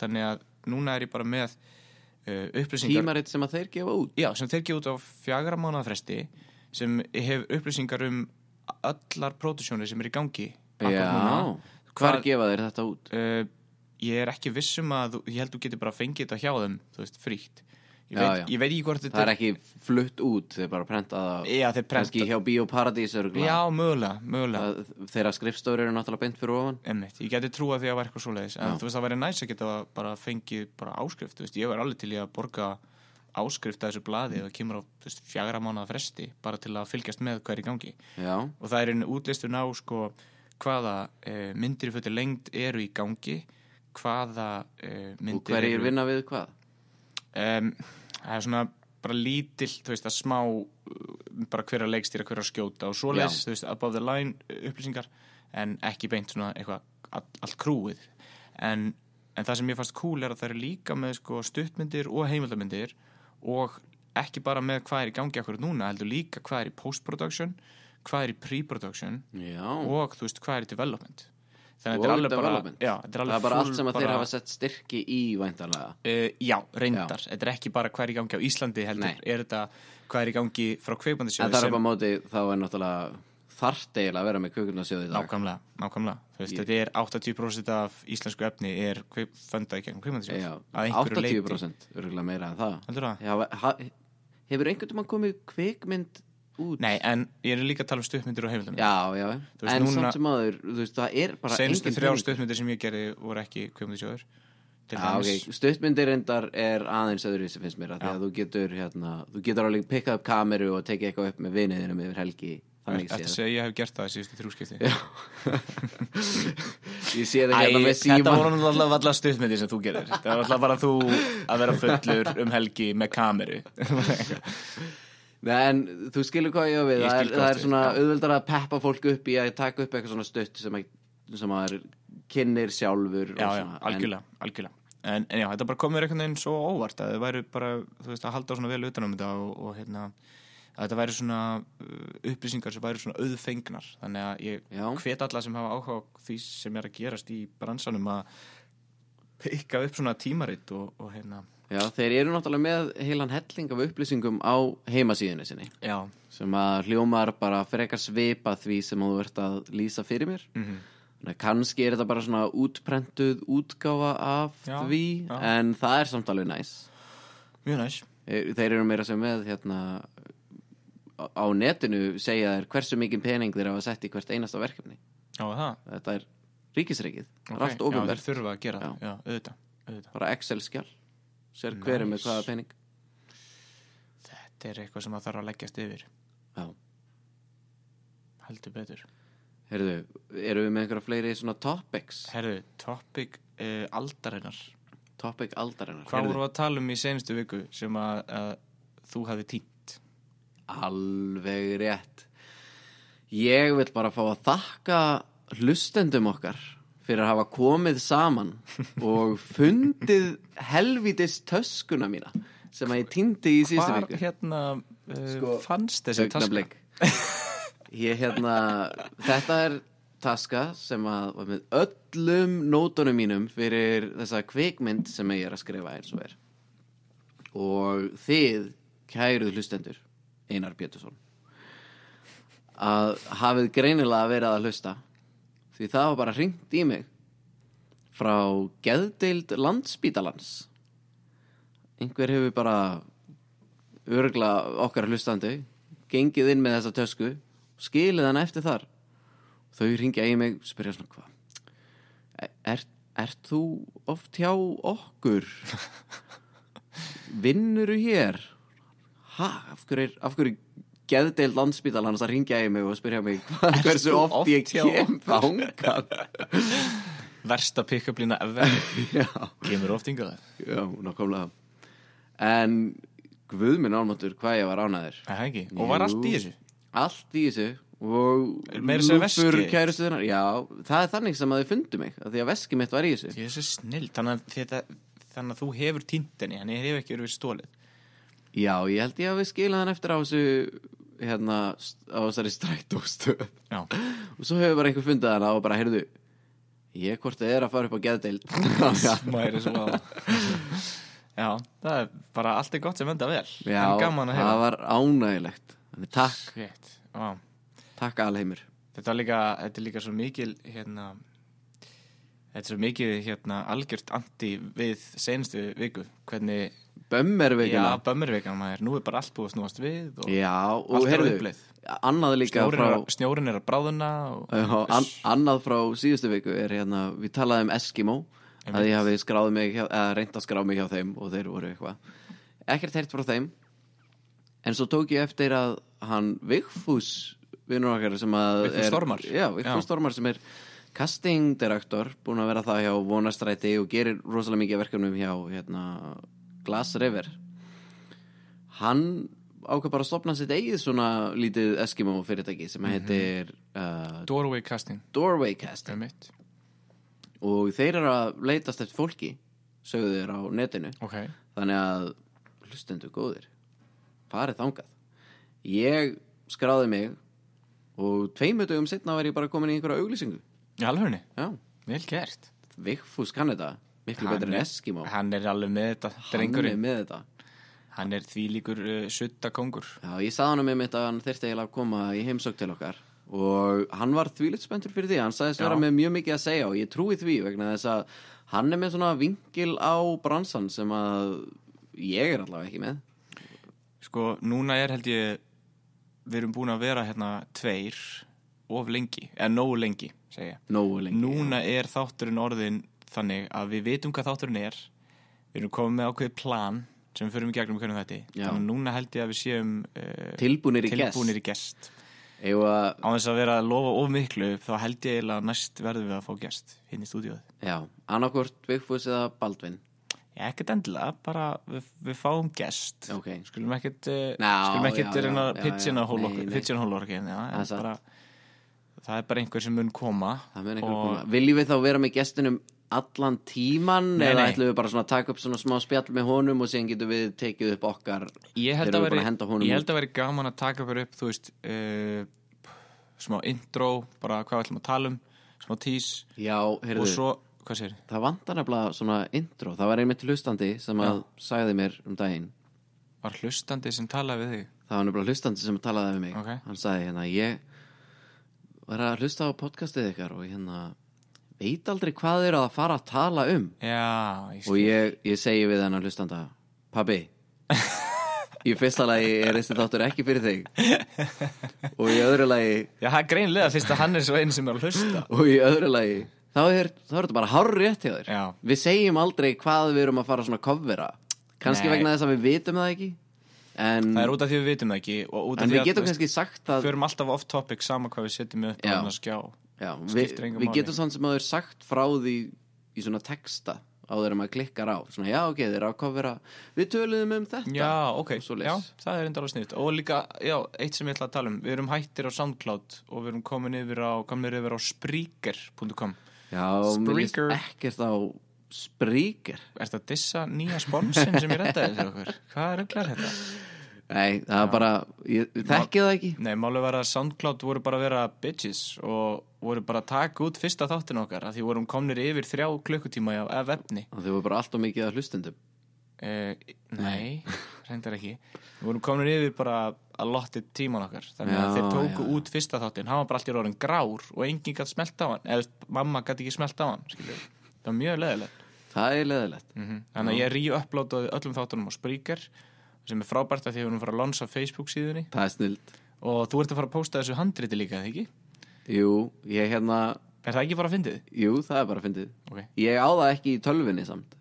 þannig að núna er ég bara með uh, upplýsingar Tímaritt sem að þeir gefa út. Já, sem þeir gefa út á fjagra mánuða fresti sem hef upplýsingar um allar pródusjónir sem er í gangi Já, hvar gefa þeir þetta út? uh, Ég er ekki vissum að ég held þú getur bara fengið þetta hjá þeim þú veist, frítt ég Já, veit, já. ég veit ekki hvort þetta Það er ekki flutt út, þeir bara prenta það Já, þeir prenta kannski hjá Bíóparadís. Já, mögulega, mögulega Þeirra skrifstofur eru náttúrulega beint fyrir ofan. Einmitt, ég geti trúa því að vera eitthvað svoleiðis en Já. þú veist það væri næs að geta bara fengið bara áskrift, þú veist, ég var alveg til í að borga áskrift að þessu blaði og það kemur á veist, fjagra mánuða fresti bara til að fylgjast með hvað er í gangi Já, og það er einu útlistun á sko hvaða e, myndir í fötur lengd eru í gangi hvaða e, og myndir hverjir eru vinna við hvað? Um, það er svona bara lítill, þú veist, að smá uh, bara hver að leikstýra, hver að skjóta og svoleiðis, Já. þú veist, above the line uh, upplýsingar, en ekki beint svona eitthvað, all, allt krúið. En, en það sem ég fannst cool er að það eru líka með sko stuttmyndir og heimildarmyndir og ekki bara með hvað er í gangi akkur núna, heldur líka hvað er í post-production hvað er í pre-production og þú veist, hvað er í development þannig að þetta er alveg bara já, er það alveg er bara allt sem að þeir bara- hafa sett styrki í væntanlega. Uh, já, reyndar, þetta er ekki bara hvað er í gangi á Íslandi heldur, Nei. er þetta hvað er í gangi frá En kveikbandisjóði það er sem bara móti, þá er náttúrulega þarft eiginlega að vera með kvikmyndasjóð í dag. nákvæmlega, nákvæmlega Þú veist, þetta er 80% af íslensku efni er fundað í Já, einhverju leyti 80% örgulega meira en það. heldur það? Já, hefur einhvern tímann komið kvikmynd út? Nei, en ég er líka að tala um stuttmyndir og heimildamyndir Já, já, veist, en núna- samt sem aður, þú veist, það er bara engin þrjár peningur. stuttmyndir sem ég gerði voru ekki kveikbandisjóður til Já, ok, dæmis stuttmyndir reyndar er aðeins öðru sem finnst mér að því að þú getur hérna, þú getur alveg pikkað upp kameru og tekið eitthvað upp með viniðinum yfir helgi Þetta segja ég hef gert það í síðustu þrjúskipti Ég sé það hérna með þetta síma. voru náttúrulega allar stuttmyndir sem þú gerir. Það var náttúrulega bara þú að vera fullur um helgi með kameru en þú skilur hvað ég á við. Það er, það er svona já. auðveldar að peppa fólk upp í að taka upp eitthvað svona stutt sem að, sem að er kynir sjálfur Já, já, algjörlega, algjörlega. En, en já, þetta bara kom mér einhvern veginn svo óvart að þið væri bara, þú veist, að halda svona vel utan um þetta og, og hérna að þetta væri svona uh, upplýsingar sem væri svona auðfengnar, þannig að ég hvet alla sem hafa áhuga því sem er að gerast í bransanum að pikka upp svona tímarit og, og hérna en, já, þeir eru náttúrulega með heilan helling af upplýsingum á heimasíðunni sinni. Já, sem að hljómar bara frekar svipa því sem þú ert að lýsa fyrir mér. Þannig að kannski er þetta bara svona útprentuð útgáfa af Já, því já. en það er samt alveg næs. Mjög næs. Þeir eru meira sem með hérna á netinu segja þér hversu mikið pening þeir hafa sett í hvert einasta verkefni. Já, það? Þetta er ríkisreikið, það er allt Já, ofinverð þeir þurfa að gera Já. það, já, auðvitað, auðvitað. Bara Excel-skjál sér hver er með Nice. hvaða pening. Þetta er eitthvað sem að þarf að leggjast yfir. Já, heldur betur. Heyrðu, eru við með einhverja fleiri svona topics? Herðu, topic uh, aldarinnar. Topic aldarinnar Hvað voru að tala um í senustu viku sem að, að þú hefði tínt? Alveg rétt. Ég vil bara fá að þakka hlustendum okkar fyrir að hafa komið saman og fundið helvitis töskuna mína sem að ég týndi í síðustu Hvar viku. hérna uh, Sko, fannst þessi taska? Ég hérna Þetta er taska sem að var með öllum nótunum mínum fyrir þessa kvikmynd sem ég er að skrifa eins og er. Og þið kæruð hlustendur Einar Pétursson að hafið greinilega verið að hlusta því það var bara hringt í mig. Frá geðdeild landsbítalans einhver hefur bara örgla okkar hlustandi gengið inn með þessa tösku skilið hann eftir þar. Þau ringja í mig og spyrja svona hvað er, ert þú oft hjá okkur? Vinnuru hér? Ha, af hverju, er- af hverju geðdeild landsbítalans að ringja í mig og spyrja mig hvað, hversu oft, oft ég kem þangað? Versta pick-up lína ever. Kemur oft yngaðar já, nákvæmlega. En guð minn álmáttur hvað ég var ekki? Og var allt í þessu? Allt í þessu og að lúfur kærustuðunar já, það er þannig sem að þau fundu mig af því að veski mitt var í þessu. Þannig að, þetta, þannig að þú hefur tínt henni Þannig að ég hef ekki verið stólið já, ég held ég að við skila hann eftir á þessu hérna, á þessari strætóstöð. Og svo hefur bara einhver fundið hana og bara, heyrðu ég hvort þið er að fara upp á geðdeild. Mæri svo Já, það er bara allt er gott sem enda vel. Já, það var ánægilegt þannig takk, vá. takk alheimur. Þetta er líka, þetta er líka svo mikil hérna Þetta er svo mikið hérna algjört anti við senustu viku. Hvernig, bömmir já, vikuna bömmervikan maður. Nú er bara allt búið að snúast við og já, og heyrðu annað líka frá snjórinn er að bráðuna og, Já, an, annað frá síðustu viku er hérna, við talaðum um Eskimo að ég hafi skráð mig eða reynd að skrá mig hjá þeim og þeir voru eitthvað. Ekkert heyrt frá þeim. En svo tók ég eftir að hann Vigfús vinnur okkar sem að Vigfús Stormar. já, Vigfús. Stormar sem er castingdirektor búin að vera það hjá Vonastræti og gerir rosalega mikið verkefnum hjá hérna, Glass River. Hann ákvað bara að stopna sitt eigið svona lítið Eskimo fyrirtæki sem heitir uh, Doorway casting. Doorway Cast mitt og þeir eru að leitast eftir fólki sögðu þeir á netinu. Ok, þannig að hlustendur góðir farið þangað. Ég skráði mig og tveimu dögum setna var ég bara komin í einhverja auglýsingu. Í alvegni, já, vel gert. Vigfús kann þetta miklu betur en Eskimo. Hann er alveg með þetta, hann er drengurinn. með þetta. Hann er því líkur uh, sutta kongur já, ég saði hann um mitt að hann þyrfti eiginlega að koma í heimsók til okkar. Og hann var þvílitt spenntur fyrir því. Hann sagðist Já. vera með mjög mikið að segja og ég trúi því vegna þess að hann er með svona vingil á bransan sem að ég er allavega ekki með. Sko, núna er held ég Við erum búin að vera hérna tveir of lengi, eða nógu lengi segja. nógu lengi Núna er þátturinn orðin þannig að við vitum hvað þátturinn er. Við erum komið með ákveðið plan sem við förum í gegnum hvernig þetta Já. Þannig að núna held ég að við séum uh, tilbúnir í tilbúnir gest. Í gest að, Á þess að vera að lofa of miklu þá held ég að næst verðum við að fá gest hinn í stúdíóið. Já, annarkvort Vigfús eða Baldvin? Já, ekkert endilega, bara við, við fáum gest. Ok. Skulum ekkert já, reyna pitchina já, Það er bara, er einhver sem mun koma og koma. Viljum við þá vera með gestinum allan tíman Nei, eða nei. ætlum við bara svona að taka upp svona smá spjall með honum og síðan getum við tekið upp okkar ég held, að veri, gaman að taka okkur upp þú veist uh, smá intro, bara hvað við ætlum að tala um smá tís Já, heyrðu, og svo, hvað sér það vantar nefnilega svona intro. Það var einmitt hlustandi sem að sagði mér um daginn. Var hlustandi sem talaði við þig? Það var nefnilega hlustandi sem talaði við mig. Ok. Hann sagði hérna, ég var að hlusta á podcastið ykkar og hérna veit aldrei hvað þeir að fara að tala um. Já, ég og ég, ég segi við hennar hlustanda Pabbi í fyrsta lagi er þessi þáttur ekki fyrir þig. Og í öðru lagi Já, það er greinlega fyrst að hann er svo einn sem er að hlusta. Og í öðru lagi þá er, þá er þetta bara hár rétt hjá þér. Já. við segjum aldrei hvað við erum að fara svona kofvera kannski Nei. vegna þess að við vitum það ekki en, Það er út af því við vitum það ekki og út af en því við getum þú kannski sagt að förum alltaf off topic sama hvað við setjum upp á Já. hann að skjá já, við, við getum samt sem að þau sagt frá því í svona texta áður en maður klikkar á. Svona, já, ok, þeir eru að kofera við töluðum um þetta Já, ok, já, það er enda alveg sniðt og líka, já, eitt sem ég ætla að tala um. Við erum hættir á SoundCloud og við erum komin yfir á, komin yfir á Spreaker.com já, mér líst ekkert á Spreaker. Er þetta að dissa nýja sponsin sem ég reddaði fyrir okkur? Hvað er þetta? Nei, það er bara, ég, þekki það ekki. Nei, máli var að SoundCloud voru bara að vera bitches og voru bara að taka út fyrsta þáttin okkar að því vorum komnir yfir þrjá klukkutíma af efni. Og þau voru bara allt og mikið að hlustendum. Eh, nei, reyndar ekki. Við vorum komin yfir bara að lotti tíman okkar Þannig að Já, þeir tóku já. út fyrsta þáttin Hann var bara allir orðin grár og enginn gætt smelt á hann Eða mamma gætt ekki smelt á hann skilur. Það var mjög leðilegt það er leðilegt mm Þannig að ég re-uploadaði öllum þáttunum á Spreaker sem er frábært að því að við erum að fara að lonsa Facebook síðunni. Það er snild. Og þú ert að fara að posta þessu handriti líka, eða ekki? jú, ég hérna, Er það ekki bara að fyndið? jú, það er bara að fyndið. Ok, ég á það ekki í tölvunni samt.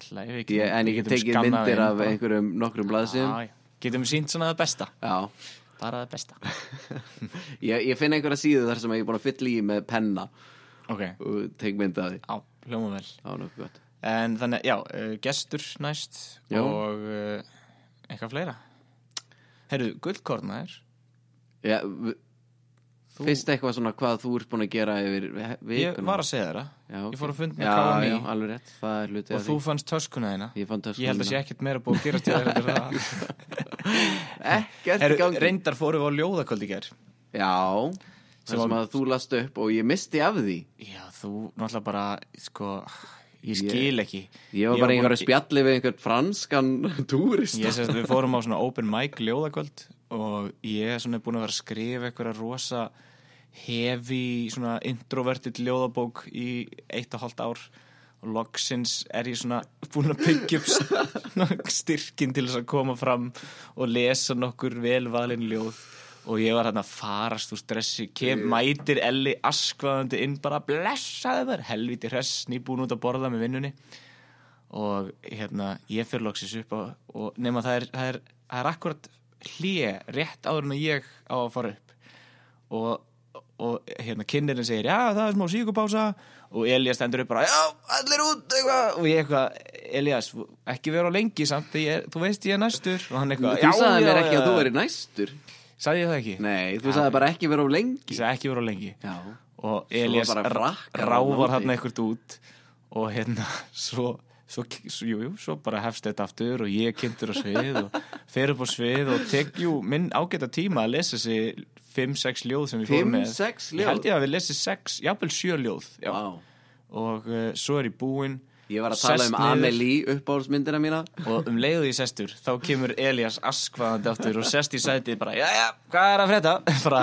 Alltaf ef ekki ég, en ég get getum tekið skannað myndir inn af bara. einhverjum nokkrum blaðsum Já, já. Getum við sínt svona það besta? Já, Bara það besta. Ég, ég finn einhverja síðu þar sem ég er búin að fylla í með penna. Ok, og tek myndið af því. Á, hljóma vel. Það var nokkuð gott. En þannig, já, uh, gestur næst Já. og uh, eitthvað fleira? Herru, gullkornaðir já, Þú- fyrst eitthvað svona hvað þú ert búin að gera yfir vikuna Ég var að segja þeirra já, Ég fór að fund með já, já, alveg rétt, það er hluti og þú fannst töskuna þína. Ég fann töskuna Ég held að sé ekkert meira búið að gera það. Ekkert Herru, gangi. reyndar fórum við á ljóðakvöld í gær. Já, Sem sem var- að þú last upp og ég misti af því. Já, þú náttúrulega bara, sko Ég skil ekki. ég var bara einhverju spjalli við einhvern franskan túrist. Við fórum á svona open mic ljóðakvöld og ég er svona búin að vera að skrifa eitthvað rosa hefi svona introvertið ljóðabók í eitt og hálft ár. Og loksins er ég svona búin að byggja upp st- styrkin til þess að koma fram og lesa nokkur velvalin ljóð og ég var hérna að farast úr stressi. Kem, mætir Elli askvaðandi inn bara blessaði þær helviti hress nýbúin út að borða með vinnunni. Og hérna ég fyrir loksins upp á, og nema það er, það er, það er akkurat hlje rétt áður en ég á að fara upp. Og, og hérna kynnerinn segir já það er smá síkupása og Elias stendur upp bara já allir út eitthvað. Og ég eitthvað Elias ekki vera á lengi samt ég, þú veist ég er næstur. Og hann eitthvað þú sagði mér ekki að þú verið næstur sagði ég það ekki? Nei, þú sagði bara ekki vera of lengi. Ég sagði ekki vera á lengi. Já, og Elias ráfar hann á eitthvað út og hérna svo, svo, svo, jú, jú, svo bara hefst þetta aftur og ég kynntur á svið og fer upp á svið og tek jú minn ágæta tíma að lesa þessi 5-6 ljóð sem við fórum með. sex ég held ljóð? ég að við lesið 6, jafnvel 7 ljóð já. Vá. og uh, svo er ég búinn ég var að tala um Amelie uppáhaldsmyndina mína. Og um leiðu í sestur þá kemur Elias askvaðandi aftur og sest í sætið bara, já, hvað er að bara.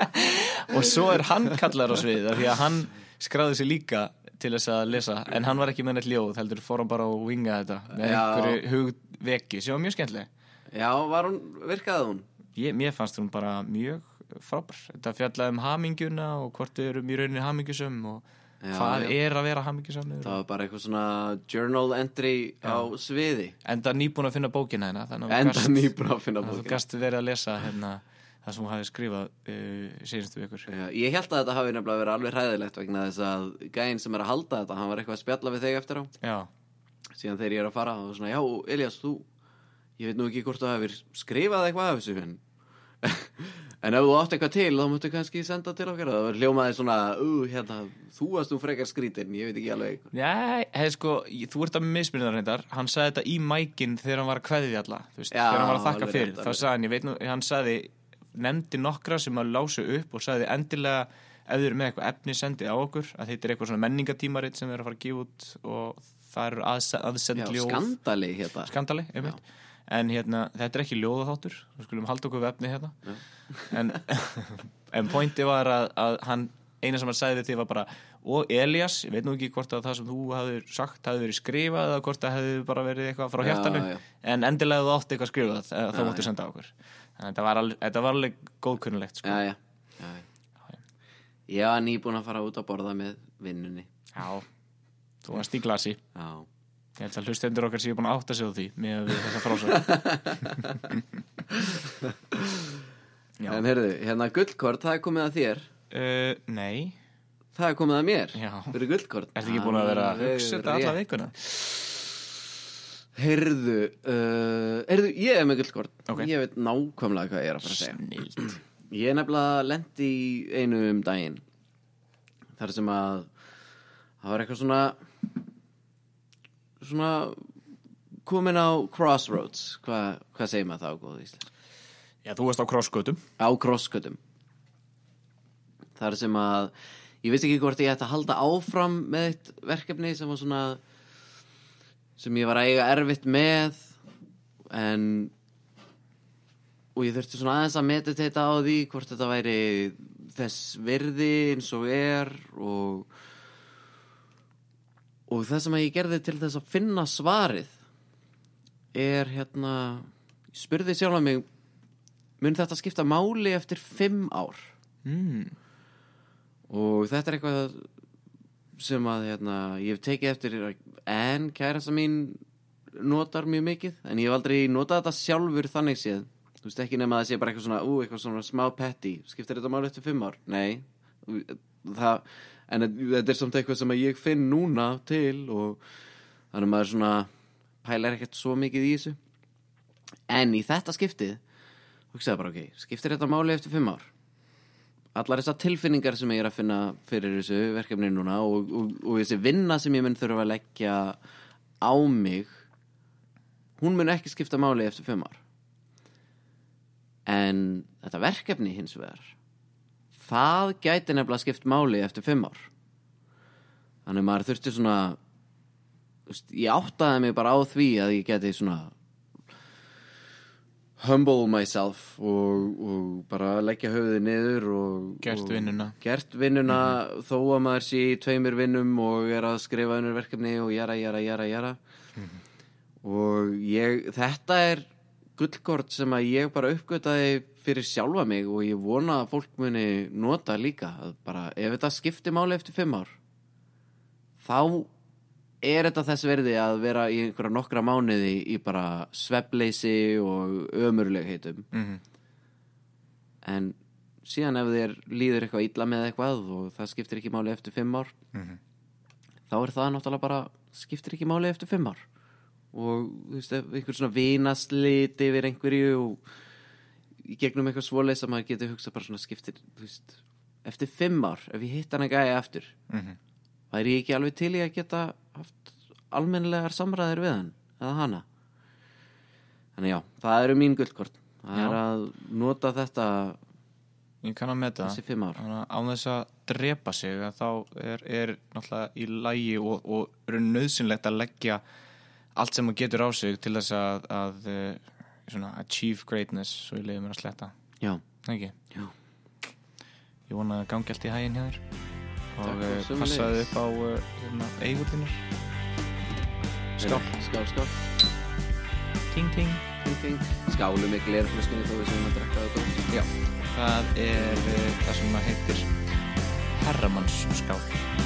Og svo er hann kallar á svið því að hann skráði sig líka til þess að lesa, en hann var ekki með neitt ljóð heldur fór hann bara að winga þetta með Já. einhverju hugveki var mjög skemmtileg. Já, var hún, virkaði hún? Ég, mér fannst hún bara mjög frábær. Þetta fjallaði um hamingjuna og hvort þau eru mjög rauninni hamingjusum og hvað já. er að vera hamingjusam það var bara eitthvað svona journal entry á sviði. Enda nýbúin að finna bókina hérna enda nýbúin að finna að þú bókina. gast verið að lesa hérna, það sem þú hafði skrifað uh, síðustu vikur. Já, ég held að þetta hafi nefnilega verið alveg hræðilegt vegna þess að gæinn sem er að halda þetta hann var eitthvað að spjalla við þig eftir á. Já, síðan þegar ég er að fara og svona, já, Elias, þú ég veit nú ekki hvort þú hefur skrifað eitthvað af þessu en, ef þú átt eitthvað til þá máttu kannski senda til okkar. Það var hljómaði svona, uh, hérna þú varst nú frekar skrítin, ég veit ekki alveg Nei, hef, sko, þú ert að misbyrna reyndar. Hann sagði þetta í mækin þegar hann var að kveðja alla veist, Já, Þegar hann var að þakka fyrir. Þá sagði hann, ég veit nú, hann sagði Nefndi nokkra sem að lásu upp Og sagði endilega, ef þið eru með eitthvað efni Sendið á okkur, að þetta er eitthvað svona menningatímarit Sem við erum að fara að skandali hérna skandali, en hérna, þetta er ekki ljóðaþáttur við skulum halda okkur við efni hérna. En, en pointi var að, að hann, eina sem hann við því var bara og Elias, ég veit nú ekki hvort að það sem þú hafði sagt hafði verið skrifað eða hvort það hefði bara verið eitthvað frá hjartanu. já. en endilega þú átti eitthvað skrifað þá já. senda okkur. En þetta var alveg, þetta var alveg góðkunnulegt sko. já, já. ég var nýbúin að fara út að borða með vinnunni. Já, þú varst í glasi. Já, ég held að hlustendur okkar séu búin að átta sig á því með þessa Já. en heyrðu, hérna gullkort, það er komið að þér. Uh, nei. Það er komið að mér. Já. fyrir gullkort Ertu ekki búin að vera að hugsa þetta alla Alveg vikuna? Heyrðu, uh, heyrðu, ég er með gullkort Ok. Ég veit nákvæmlega hvað ég er að fara að segja. Snild Ég er nefnilega lendi í einu um daginn. Þar sem að Það var eitthvað svona Svona Komin á crossroads. Hvað hva segir maður það á góðu íslensk? Já, þú varst á krossgötum Á crosscutum Þar sem að Ég vissi ekki hvort ég ætti að halda áfram með eitt verkefni sem var svona sem ég var að eiga erfitt með en og ég þurfti svona aðeins að meditata á því hvort þetta væri þess virði eins og er og og það sem ég gerði til þess að finna svarið er hérna ég spurði sjálf að mig mun þetta skipta máli eftir fimm ár mm. og þetta er eitthvað sem að hérna, ég hef tekið eftir en kærasta mín notar mjög mikið en ég hef aldrei notað þetta sjálfur þannig séð þú veist ekki nema að það sé bara eitthvað svona ú, eitthvað svona smá petty, skiptir þetta máli eftir fimm ár? Nei það, en þetta er samt eitthvað sem ég finn núna til og þannig að maður svona pælar ekkert svo mikið í þessu en í þetta skiptið hugsaði bara ok, skiptir þetta máli eftir fimm ár? allar þessar tilfinningar sem ég er að finna fyrir þessu verkefni núna og, og, og þessi vinna sem ég mun þurfa að leggja á mig hún mun ekki skipta máli eftir fimm ár en þetta verkefni hins vegar það gæti nefnilega skipt máli eftir fimm ár. Þannig að maður þurfti svona veist, ég áttaði mig bara á því að ég geti svona humble myself og, og bara leggja höfuðið niður og, Gert og vinnuna. gert vinnuna þó að maður sé í tveimur vinnum og er að skrifa unnur verkefni og jara, jara, jara, jara. Og ég, þetta er gullkort sem að ég bara uppgötaði fyrir sjálfa mig og ég vona að fólk muni nota líka. Bara ef þetta skiptir máli eftir fimm ár þá er þetta þess verði að vera í einhverja nokkra mánuði í bara svefleysi og ömurlegheitum Mm en síðan ef þér líður eitthvað illa með eitthvað og það skiptir ekki máli eftir fimm ár Mhm. þá er það náttúrulega bara skiptir ekki máli eftir fimm ár og þú veist, einhver svona vinaslit yfir einhverju og í gegnum eitthvað svoleið sem maður getur hugsað bara svona skiptir þú veist, eftir fimm ár ef ég hitt hann að gæja aftur Mhm. væri ég ekki alveg til í að geta haft almennilegar samræðir við hann eða hana þannig já, það eru mín gullkort það Já. er að nota þetta Ég kann að meta þessi fimm ár Þannig að á þess að drepa sig að þá er, er náttúrulega í lægi og, og er nöðsynlegt að leggja allt sem maður getur á sig til þess að, að eh, svona, achieve greatness svo ég leiði mér að sletta. Já, ekki? Já. Ég vona að gangi allt í hæginn hjá þér. Og Takk, uh, passaði upp á uh, hérna, eigur þínar. Skál. Skál, skál. Ting ting. Ting, ting. skálu með glerflöskunni þó við sem að drekka það það er uh, það sem maður heitir Herramanns skál